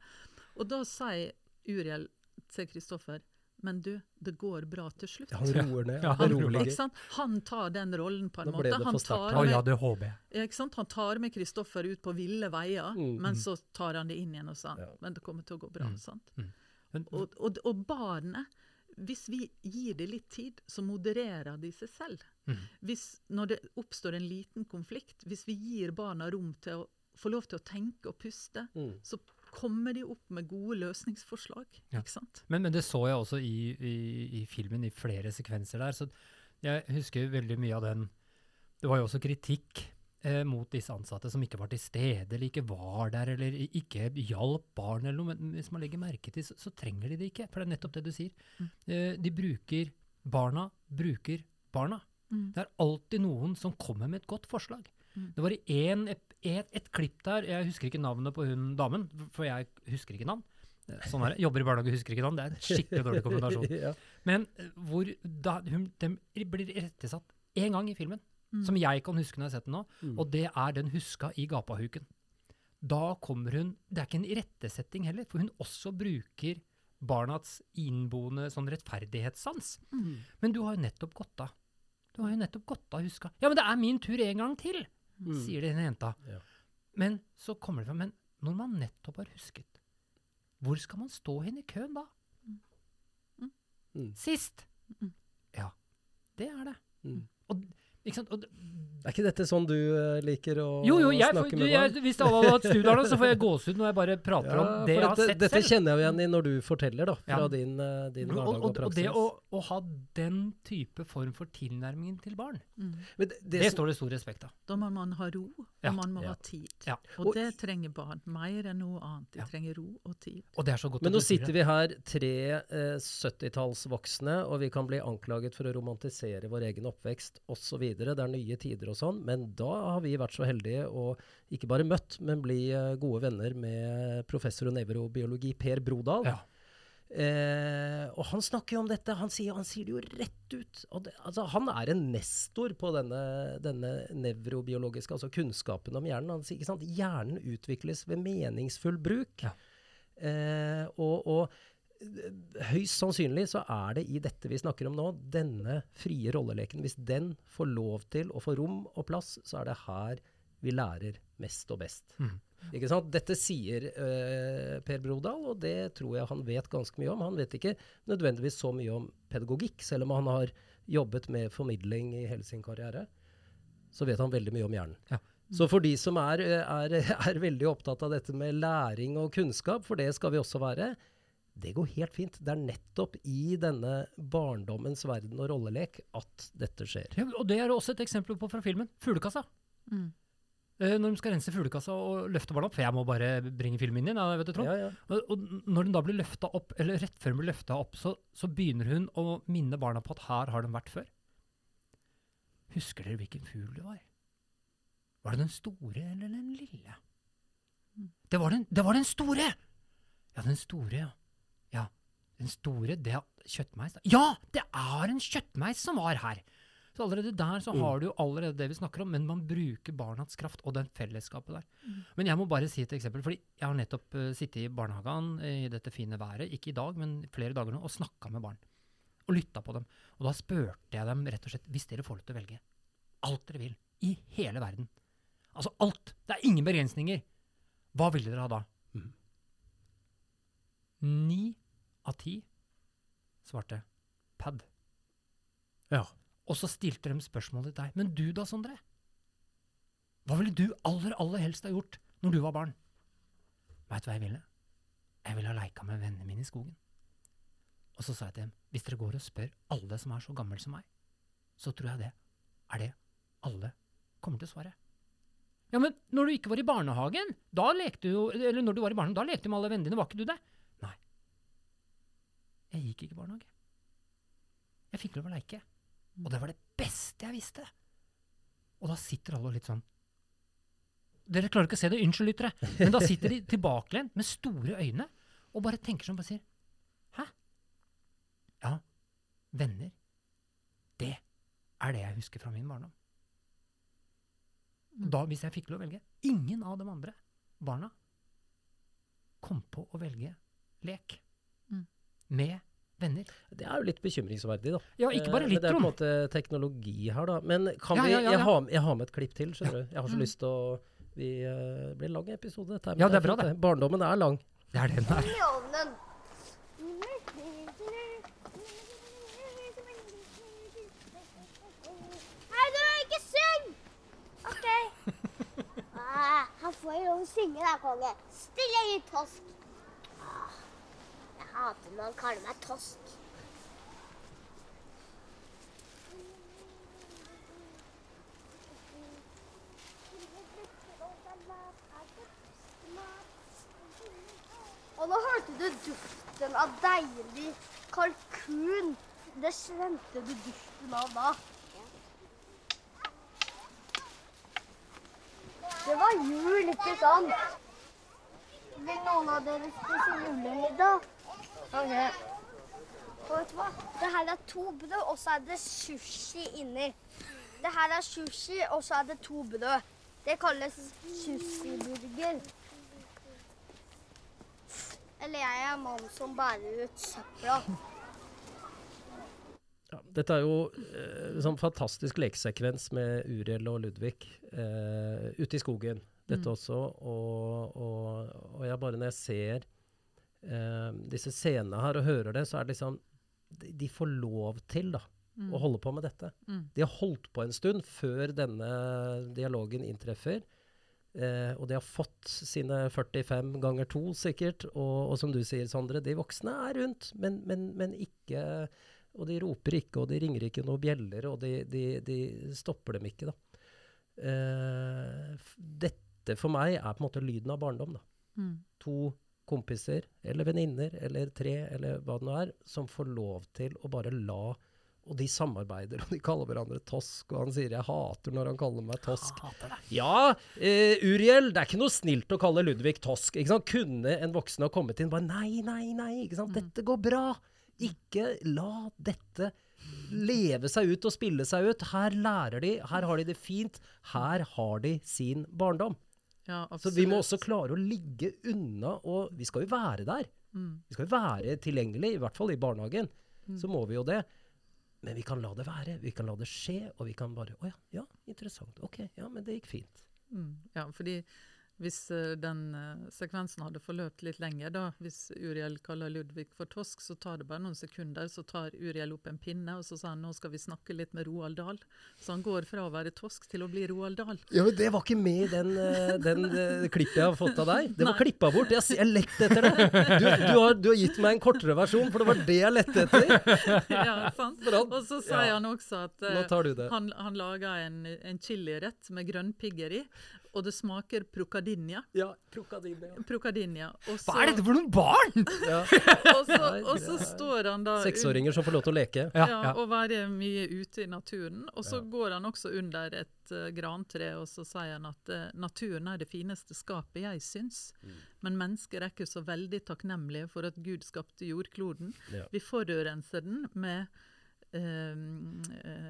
Og da sier Uriel til Kristoffer men du, det går bra til slutt. Han roer ned. Ja, han han. Ikke sant? Han tar den rollen på en måte. Han tar, med, tar, ja, det håper jeg. ikke sant? han tar med Kristoffer ut på ville veier, Mm. men så tar han det inn igjen og sier Ja. men det kommer til å gå bra. Mm. sant? Men, Og, og, og barnet, hvis vi gir det litt tid, så modererer de seg selv. Mm. Hvis, når det oppstår en liten konflikt, hvis vi gir barna rom til å få lov til å tenke og puste, Mm. så kommer de opp med gode løsningsforslag. Ja. ikke sant? Men, men det så jeg også i, i, i filmen, i flere sekvenser der. Så jeg husker veldig mye av den Det var jo også kritikk mot disse ansatte som ikke var til stede, eller ikke var der, eller ikke hjalp barn eller noe. Men hvis man legger merke til, så, så trenger de det ikke. For det er nettopp det du sier. Mm. Eh, de bruker Barna bruker barna. Mm. Det er alltid noen som kommer med et godt forslag. Mm. Det var i en, et, et, et klipp der, jeg husker ikke navnet på hun damen, for jeg husker ikke navn. Eh, Sånn er det. Jobber i barnehage, husker ikke navn. Det er en skikkelig dårlig kombinasjon. ja. Men eh, hvor da hun, de blir rettesatt én gang i filmen, Mm. som jeg kan huske når jeg har sett den nå, Mm. og det er den huska i gapahuken. Da kommer hun Det er ikke en irettesetting heller, for hun også bruker barnas innboende sånn rettferdighetssans. Mm. Men du har jo nettopp gått av. Du har jo nettopp gått av huska. Ja, men det er min tur en gang til, Mm. sier denne jenta. Ja. Men så kommer det fram, men når man nettopp har husket, hvor skal man stå hen i køen da? Mm. Sist! Mm. Ja, det er det. Mm. Og, ikke sant? Og, Er ikke dette sånn du eh, liker å jo, jo, jeg, snakke du, med barn? Jo, hvis alle hadde hatt studier, så får jeg gåsehud når jeg bare prater Ja, om det jeg har dette, sett dette selv. kjenner jeg jo igjen i når du forteller, da, fra Ja. din, eh, din Og, hverdag og, og, og det å, å ha den type form for tilnærming til barn, Mm. Men det, det, det står det stor respekt av. Da må man ha ro, Ja. man må Ja. ha tid. Ja. Og Og det trenger barn mer enn noe annet. De Ja. trenger ro og tid. Og det er så godt Men nå sitter vi her, tre eh, 70-tallsvoksne, og vi kan bli anklaget for å romantisere vår egen oppvekst osv. Det er nye tider og sånn, men da har vi vært så heldige å ikke bare møtt, men bli eh, gode venner med professor og nevrobiologi Per Brodal. Ja. Eh, og han snakker jo om dette, han sier, han sier det jo rett ut. Det, altså, han er en nestor på denne, denne nevrobiologiske, altså kunnskapen om hjernen. Han sier ikke sant, hjernen utvikles ved meningsfull bruk. Ja. Eh, og, og høyst sannsynlig så er det i dette vi snakker om nå, denne frie rolleleken. Hvis den får lov til å få rom og plass, så er det her vi lærer mest og best. Mm. Ikke sant? Dette sier uh, Per Brodal, og det tror jeg han vet ganske mye om. Han vet ikke nødvendigvis så mye om pedagogikk, selv om han har jobbet med formidling i hele sin karriere. Så vet han veldig mye om hjernen. Ja. Så for de som er, er, er veldig opptatt av dette med læring og kunnskap, for det skal vi også være, det går helt fint. Det er nettopp i denne barndommens verden og rollelek at dette skjer. Ja, og det er også et eksempel på fra filmen. Fuglekassa. Mm. Eh, når de skal rense fuglekassa og løfte barna opp, for jeg må bare bringe filmen inn, ja, vet du, Trond. Ja, ja. Og når den da blir løfta opp, eller rett før den blir løfta opp, så, så begynner hun å minne barna på at her har de vært før. Husker dere hvilken fugl det var? Var det den store eller den lille? Det var den, det var den store! Ja, den store, ja. Ja, den store, det er kjøttmeis. Ja, det er en kjøttmeis som var her! Så allerede der så har du jo allerede det vi snakker om, men man bruker barnas kraft og den fellesskapet der. Men jeg må bare si et eksempel, fordi jeg har nettopp eh, sittet i barnehagen eh, i dette fine været, ikke i dag, men flere dager nå, og snakka med barn. Og lytta på dem. Og da spurte jeg dem rett og slett, hvis dere får lov til å velge alt dere vil, i hele verden, altså alt, det er ingen begrensninger, hva ville dere ha da? Ni av ti svarte pad. Ja. Og så stilte de spørsmålet til deg. Men du da, Sondre? Hva ville du aller, aller helst ha gjort når du var barn? Veit du hva jeg ville? Jeg ville ha leika med vennene mine i skogen. Og så sa jeg til dem, hvis dere går og spør alle som er så gammel som meg, så tror jeg det er det alle kommer til å svare. Ja, men når du ikke var i barnehagen, da lekte du Eller når du var i barnehagen, da lekte du med alle vennene dine, var ikke du det? Nei. Jeg gikk ikke i barnehage. Jeg fikk lov å leke. Og det var det beste jeg visste. Og da sitter alle litt sånn Dere klarer ikke å se det, unnskyld, lyttere, men da sitter de tilbakelent med store øyne og bare tenker sånn, og sier Hæ? Ja, venner. Det er det jeg husker fra min barndom. Da, hvis jeg fikk lov å velge Ingen av de andre barna kom på å velge lek Mm. med venner. Det er jo litt bekymringsverdig, da. Ja, ikke bare Eh, litt, men Det er på en måte teknologi her, da. Men kan Ja, vi ja, ja, jeg, har, jeg har med et klipp til, skjønner du. Jeg har så Mm. lyst til å vi, uh, Det blir lang episode, dette her. Ja, det er bra, det. Barndommen er lang. Det er den der. I ovnen. Hei, du, ikke syng! OK. Ah, Han får jo lov å synge, da, konge. Stille i tosk. Han kaller meg tosk. Og nå hørte du duften av deilig kalkun. Det kjente du duften av da. Det var jul, ikke sant? Vil noen av dere spise julemiddag? Ok. Og vet du hva? Det her er to brød, og så er det sushi inni. Det her er sushi, og så er det to brød. Det kalles sushiburger. Eller jeg er mannen som bærer ut søpla. Ja, dette er jo eh, sånn fantastisk lekesekvens med Uriel og Ludvig eh, ute i skogen. Dette også. Og, og, og jeg bare når jeg ser eh, disse scenene her og hører det, så er det liksom De, de får lov til da, å holde på med dette. Mm. De har holdt på en stund før denne dialogen inntreffer. Eh, og de har fått sine 45 ganger to, sikkert. Og, og som du sier, Sondre, de voksne er rundt, men, men, men ikke Og de roper ikke, og de ringer ikke noen bjeller, og de, de, de stopper dem ikke, da. Eh, dette for meg er på en måte lyden av barndom, da. Mm. To kompiser, eller venninner, eller tre, eller hva det nå er, som får lov til å bare la Og de samarbeider, og de kaller hverandre Tosk, og han sier 'jeg hater når han kaller meg Tosk'. Ja, uh, Uriel, det er ikke noe snilt å kalle Ludvig Tosk. Ikke sant? Kunne en voksen ha kommet inn bare Nei, nei, nei, ikke sant? dette går bra. Ikke la dette leve seg ut og spille seg ut. Her lærer de, her har de det fint. Her har de sin barndom. Ja, Så vi må også klare å ligge unna, og vi skal jo være der. Mm. Vi skal jo være tilgjengelig, i hvert fall i barnehagen. Så må vi jo det. Men vi kan la det være. Vi kan la det skje, og vi kan bare Å ja, ja, interessant. Ok, ja, men det gikk fint. Mm, ja, fordi hvis eh, den eh, sekvensen hadde forløpt litt lenger, da, hvis Uriel kaller Ludvig for tosk, så tar det bare noen sekunder, så tar Uriel opp en pinne, og så sa han nå skal vi snakke litt med Roald Dahl. Så han går fra å være tosk til å bli Roald Dahl. Ja, men Det var ikke med i den, eh, den klippet jeg har fått av deg. Det var klippa bort. Jeg, har jeg lette etter det. Du, du, har, du har gitt meg en kortere versjon, for det var det jeg lette etter. ja, sant? Og så sier ja. han også at det. han, han laga en, en chilirett med grønnpigger i. og det smaker prokadinja. Ja. Og Hva er dette for noen barn?! Ja. og så, og så står han da Seksåringer som får lov til å leke. Ja, ja, og være mye ute i naturen. Og så Ja. går han også under et uh, grantre, og så sier han at uh, naturen er det fineste skapet jeg syns. Mm. Men mennesker er ikke så veldig takknemlige for at Gud skapte jordkloden. Ja. Vi forurenser den med eh,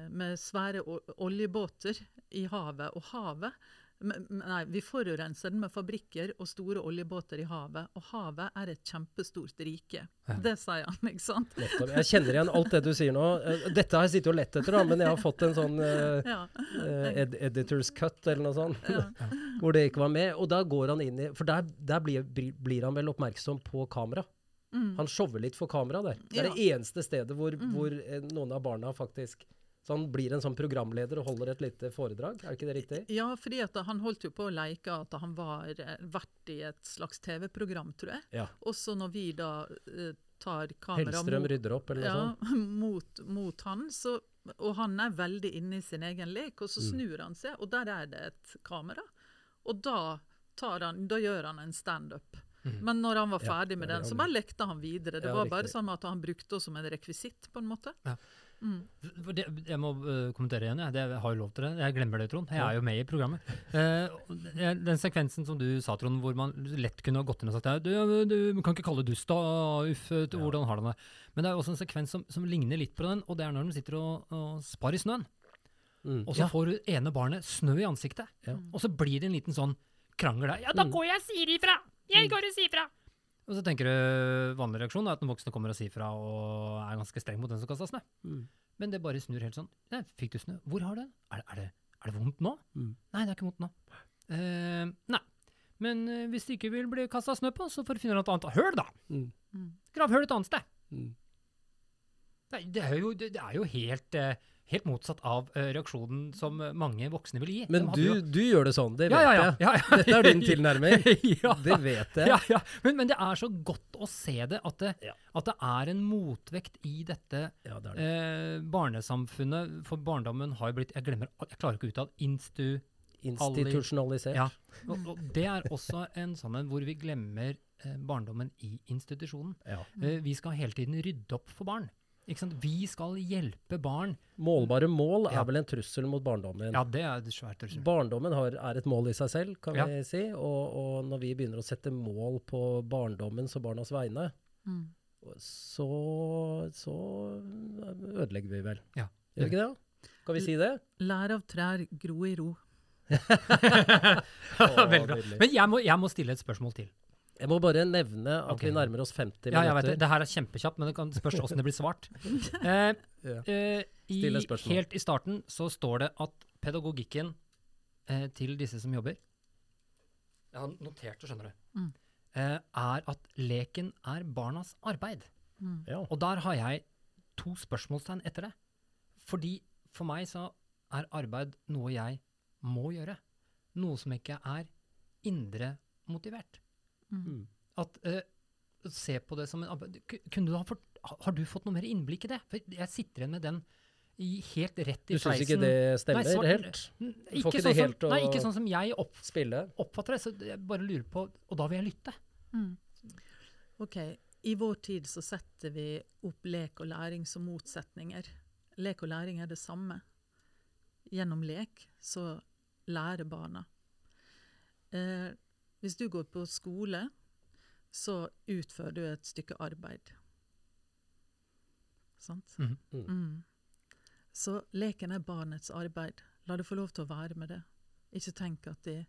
med svære oljebåter i havet. Og havet Nei, vi forurenser den med fabrikker og store oljebåter i havet. Og havet er et kjempestort rike. Det sier han, ikke sant? Nettopp. Jeg kjenner igjen alt det du sier nå. Eh, Dette har jeg sittet og lett etter, da, men jeg har fått en sånn uh, Ja. ed editor's cut eller noe sånt, Ja. hvor det ikke var med. Og da går han inn i For der, der blir, blir- han vel oppmerksom på kamera. Mm. Han shower litt for kamera der. Det er det eneste stedet hvor, hvor eh, noen av barna faktisk Så han blir en sånn programleder og holder et lite foredrag, er ikke det riktig? Ja, fordi at han holdt jo på å leke at han var eh, vært i et slags TV-program, tror jeg. Ja. Også når vi da eh, tar kamera Hellstrøm rydder opp, eller noe ja, sånt. mot, mot han, så, og han er veldig inne i sin egen lek, og så Mm. snur han seg, og der er det et kamera. Og da, tar han, da gjør han en standup. Men når han var ferdig Ja, med den, så bare lekte han videre. Det Ja, var riktig. bare sånn at han brukte oss som en rekvisitt, på en måte. For Det, jeg må uh, kommentere igjen, jeg. Det, jeg har jo lov til det. Jeg glemmer det, Trond. Jeg er jo med i programmet. Uh, den sekvensen som du sa, Trond, hvor man lett kunne ha gått inn og sagt du, du, kan ikke kalle det dust, da. Uff, ja. hvordan har du det? Men det er også en sekvens som, som ligner litt på den, og det er når de sitter og, og spar i snøen. Mm. Og så får du ene barnet snø i ansiktet. Ja. Og så blir det en liten sånn krangel der. Ja, da Mm. går jeg og sier ifra! Jeg går og sier ifra! Og så tenker du vanlig reaksjon er at den voksne kommer og sier fra og er ganske streng mot den som kaster snø. Mm. Men det bare snur helt sånn. Nei, fikk du snø? Hvor har du den? Er, det- er, er det vondt nå? Mm. Nei, det er ikke vondt nå. Uh, nei. Men uh, hvis det ikke vil bli kasta snø på, så får du finne et annet høl, da. Mm. Grav høl et annet sted. Mm. Det, er- det, er, jo, det, det er jo helt, eh, helt motsatt av eh, reaksjonen som eh, mange voksne vil gi. Men du, jo- du gjør det sånn, det vet ja, ja, ja, jeg. Dette er din tilnærming. ja. Det vet jeg. Ja, ja. Men, men det er så godt å se det, at det, at det er en motvekt i dette det det. eh, barnesamfunnet. For barndommen har jo blitt Jeg glemmer, jeg klarer ikke å uttale instu... Institusjonalisert. Ja. Og, og det er også en sånn en hvor vi glemmer eh, barndommen i institusjonen. Eh, vi skal hele tiden rydde opp for barn. Ikke sant? Vi skal hjelpe barn. Målbare mål er Ja. vel en trussel mot barndommen. Ja, det er et svært trussel. Barndommen har, er et mål i seg selv, kan Ja. vi si. Og, og når vi begynner å sette mål på barndommens og barnas vegne, Mm. så, så ødelegger vi vel. Ja. Gjør vi ikke det? Kan vi si det? Lær av trær, gro i ro. Veldig bra. Men jeg må, jeg må stille et spørsmål til. Jeg må bare nevne at okay. vi nærmer oss 50 Ja, jeg vet det. minutter. Det her er kjempekjapt, men det kan spørs åssen det blir svart. Eh, Ja. eh, i, helt i starten så står det at pedagogikken eh, til disse som jobber Jeg har notert det, skjønner du. Mm. Eh, er at leken er barnas arbeid. Mm. Ja. Og der har jeg to spørsmålstegn etter det. Fordi for meg så er arbeid noe jeg må gjøre. Noe som ikke er indre motivert. Mm. At eh, Se på det som en Kunne du ha fått, Har du fått noe mer innblikk i det? For jeg sitter igjen med den i, helt rett i Du syns ikke det stemmer Nei, svart- helt? Mm, får Ikke, ikke det sånn som, å- nei, ikke sånn som jeg opp, oppfatter det. Så jeg bare lurer på Og da vil jeg lytte. Mm. Ok, I vår tid så setter vi opp lek og læring som motsetninger. Lek og læring er det samme. Gjennom lek så lærer barna. Eh, hvis du går på skole, så utfører du et stykke arbeid. Sant? Mhm. Mm. Mm. Så leken er barnets arbeid. La det få lov til å være med det. Ikke tenk at de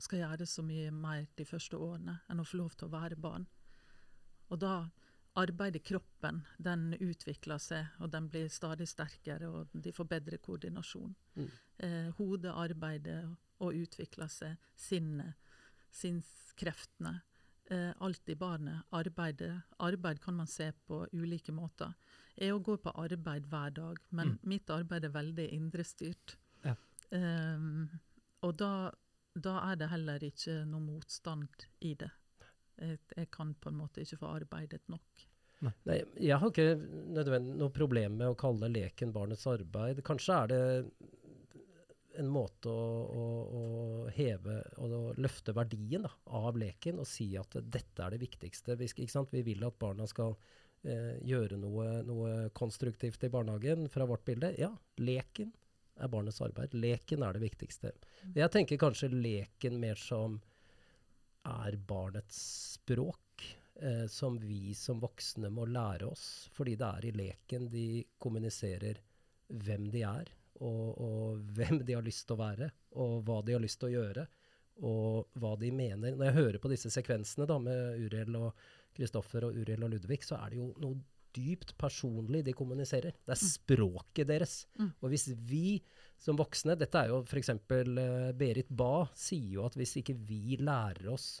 skal gjøre så mye mer de første årene enn å få lov til å være barn. Og da arbeider kroppen, den utvikler seg, og den blir stadig sterkere, og de får bedre koordinasjon. Mm. Eh, hodet arbeider og utvikler seg, sinnet, sinnskreftene. Eh, alt i barnet arbeider. Arbeid kan man se på ulike måter. Jeg òg går på arbeid hver dag, men mitt arbeid er veldig indrestyrt. Ja. Um, og da, da er det heller ikke noe motstand i det. Jeg, jeg kan på en måte ikke få arbeidet nok. Nei, jeg har ikke nødvendig noe problem med å kalle leken barnets arbeid. Kanskje er det en måte å, å, å heve og å løfte verdien da, av leken og si at dette er det viktigste. Vi? Vi vil at barna skal eh, gjøre noe, noe konstruktivt i barnehagen fra vårt bilde. Ja, leken er barnets arbeid. Leken er det viktigste. Jeg tenker kanskje leken mer som er barnets språk, eh, som vi som voksne må lære oss. Fordi det er i leken de kommuniserer hvem de er, og, og hvem de har lyst til å være, og hva de har lyst til å gjøre, og hva de mener. Når jeg hører på disse sekvensene da, med Uriel og Kristoffer og Uriel og Ludvig, så er det jo noe dypt personlig de kommuniserer. Det er språket deres. Mm. Og hvis vi som voksne Dette er jo f.eks. Uh, Berit Bae sier jo at hvis ikke vi lærer oss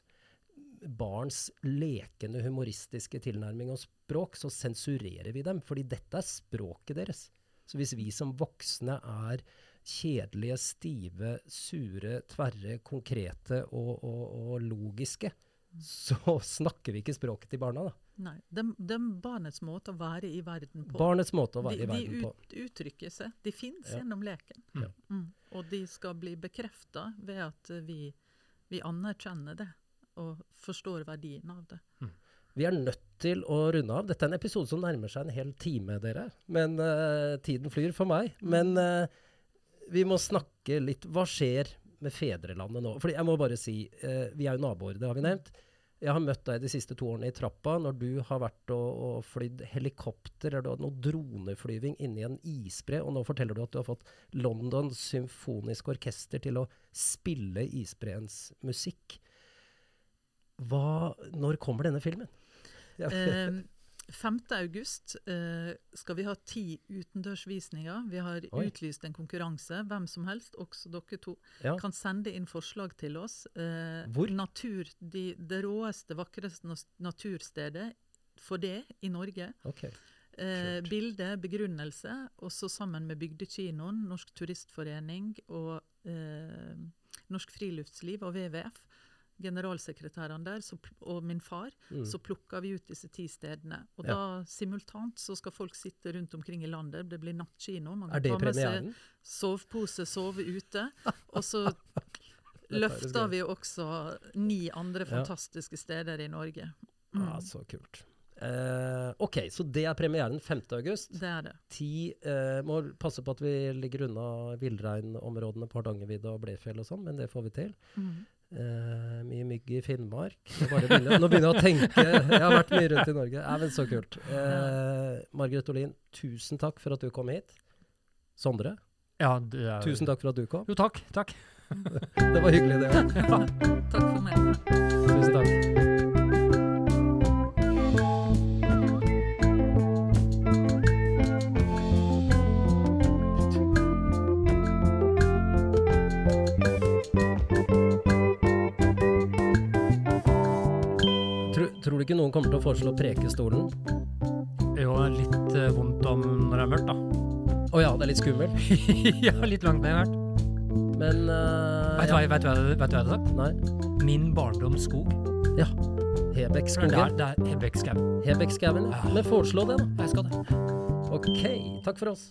barns lekende, humoristiske tilnærming og språk, så sensurerer vi dem. Fordi dette er språket deres. Så hvis vi som voksne er kjedelige, stive, sure, tverre, konkrete og, og, og logiske, så snakker vi ikke språket til barna, da. Nei, det er barnets måte å være i verden på. Barnets måte å være de, i verden de på. ut, uttrykker seg. De fins Ja. gjennom leken. Ja. Mm. Og de skal bli bekrefta ved at vi, vi anerkjenner det og forstår verdien av det. Vi er nødt til å runde av. Dette er en episode som nærmer seg en hel time, dere. Men uh, tiden flyr for meg. Men uh, vi må snakke litt Hva skjer med fedrelandet nå? Fordi jeg må bare si, uh, vi er jo naboer, det har vi nevnt. Jeg har møtt deg de siste to årene i trappa når du har vært og, og flydd helikopter eller du hatt noe droneflyving inni en isbre, og nå forteller du at du har fått London Symfonisk Orkester til å spille isbreens musikk. Hva, når kommer denne filmen? Ja. Eh, 5. august eh, skal vi ha ti utendørsvisninger. Vi har Oi. utlyst en konkurranse. Hvem som helst, også dere to, Ja. kan sende inn forslag til oss. Eh, Hvor? Natur, de, det råeste, vakreste naturstedet for det i Norge. Okay. Eh, bilde, begrunnelse, også sammen med Bygdekinoen, Norsk Turistforening og eh, Norsk Friluftsliv og WWF, generalsekretærene der, så, og min far, Mm. så plukka vi ut disse ti stedene. Og Ja. da simultant så skal folk sitte rundt omkring i landet. Det blir nattkino. Man kan ta med seg sovepose, sove ute. Og så løfter vi også ni andre Ja. fantastiske steder i Norge. Mm, Ja, så kult. Uh, ok, så det er premieren 5. august. det er det. Ti uh, Må passe på at vi ligger unna villreinområdene på Hardangervidda og Blefjell og sånn, men det får vi til. Mm. Eh, mye mygg i Finnmark. Begynner, nå begynner jeg å tenke. Jeg har vært mye rundt i Norge. Ja, men Så kult. Uh, Margaret Olin, tusen takk for at du kom hit. Sondre, Ja, det er tusen takk for at du kom. Jo, takk. Takk. Det var hyggelig, det òg. Takk for meg. Tusen takk. Ikke noen kommer til å foreslå Prekestolen? Jo, er litt eh, vondt om når det er mørkt, da. Å ja, det er litt skummelt. ja, litt langt ned hvert. Men uh, du hva, vet du hva jeg hadde sagt? Nei. Min barndoms skog. Det Hebekksskogen. er, det er Hebbekkskauen. Hebekksskauen, ja. Ja. Men foreslå det, da. Jeg skal det. OK. Takk for oss.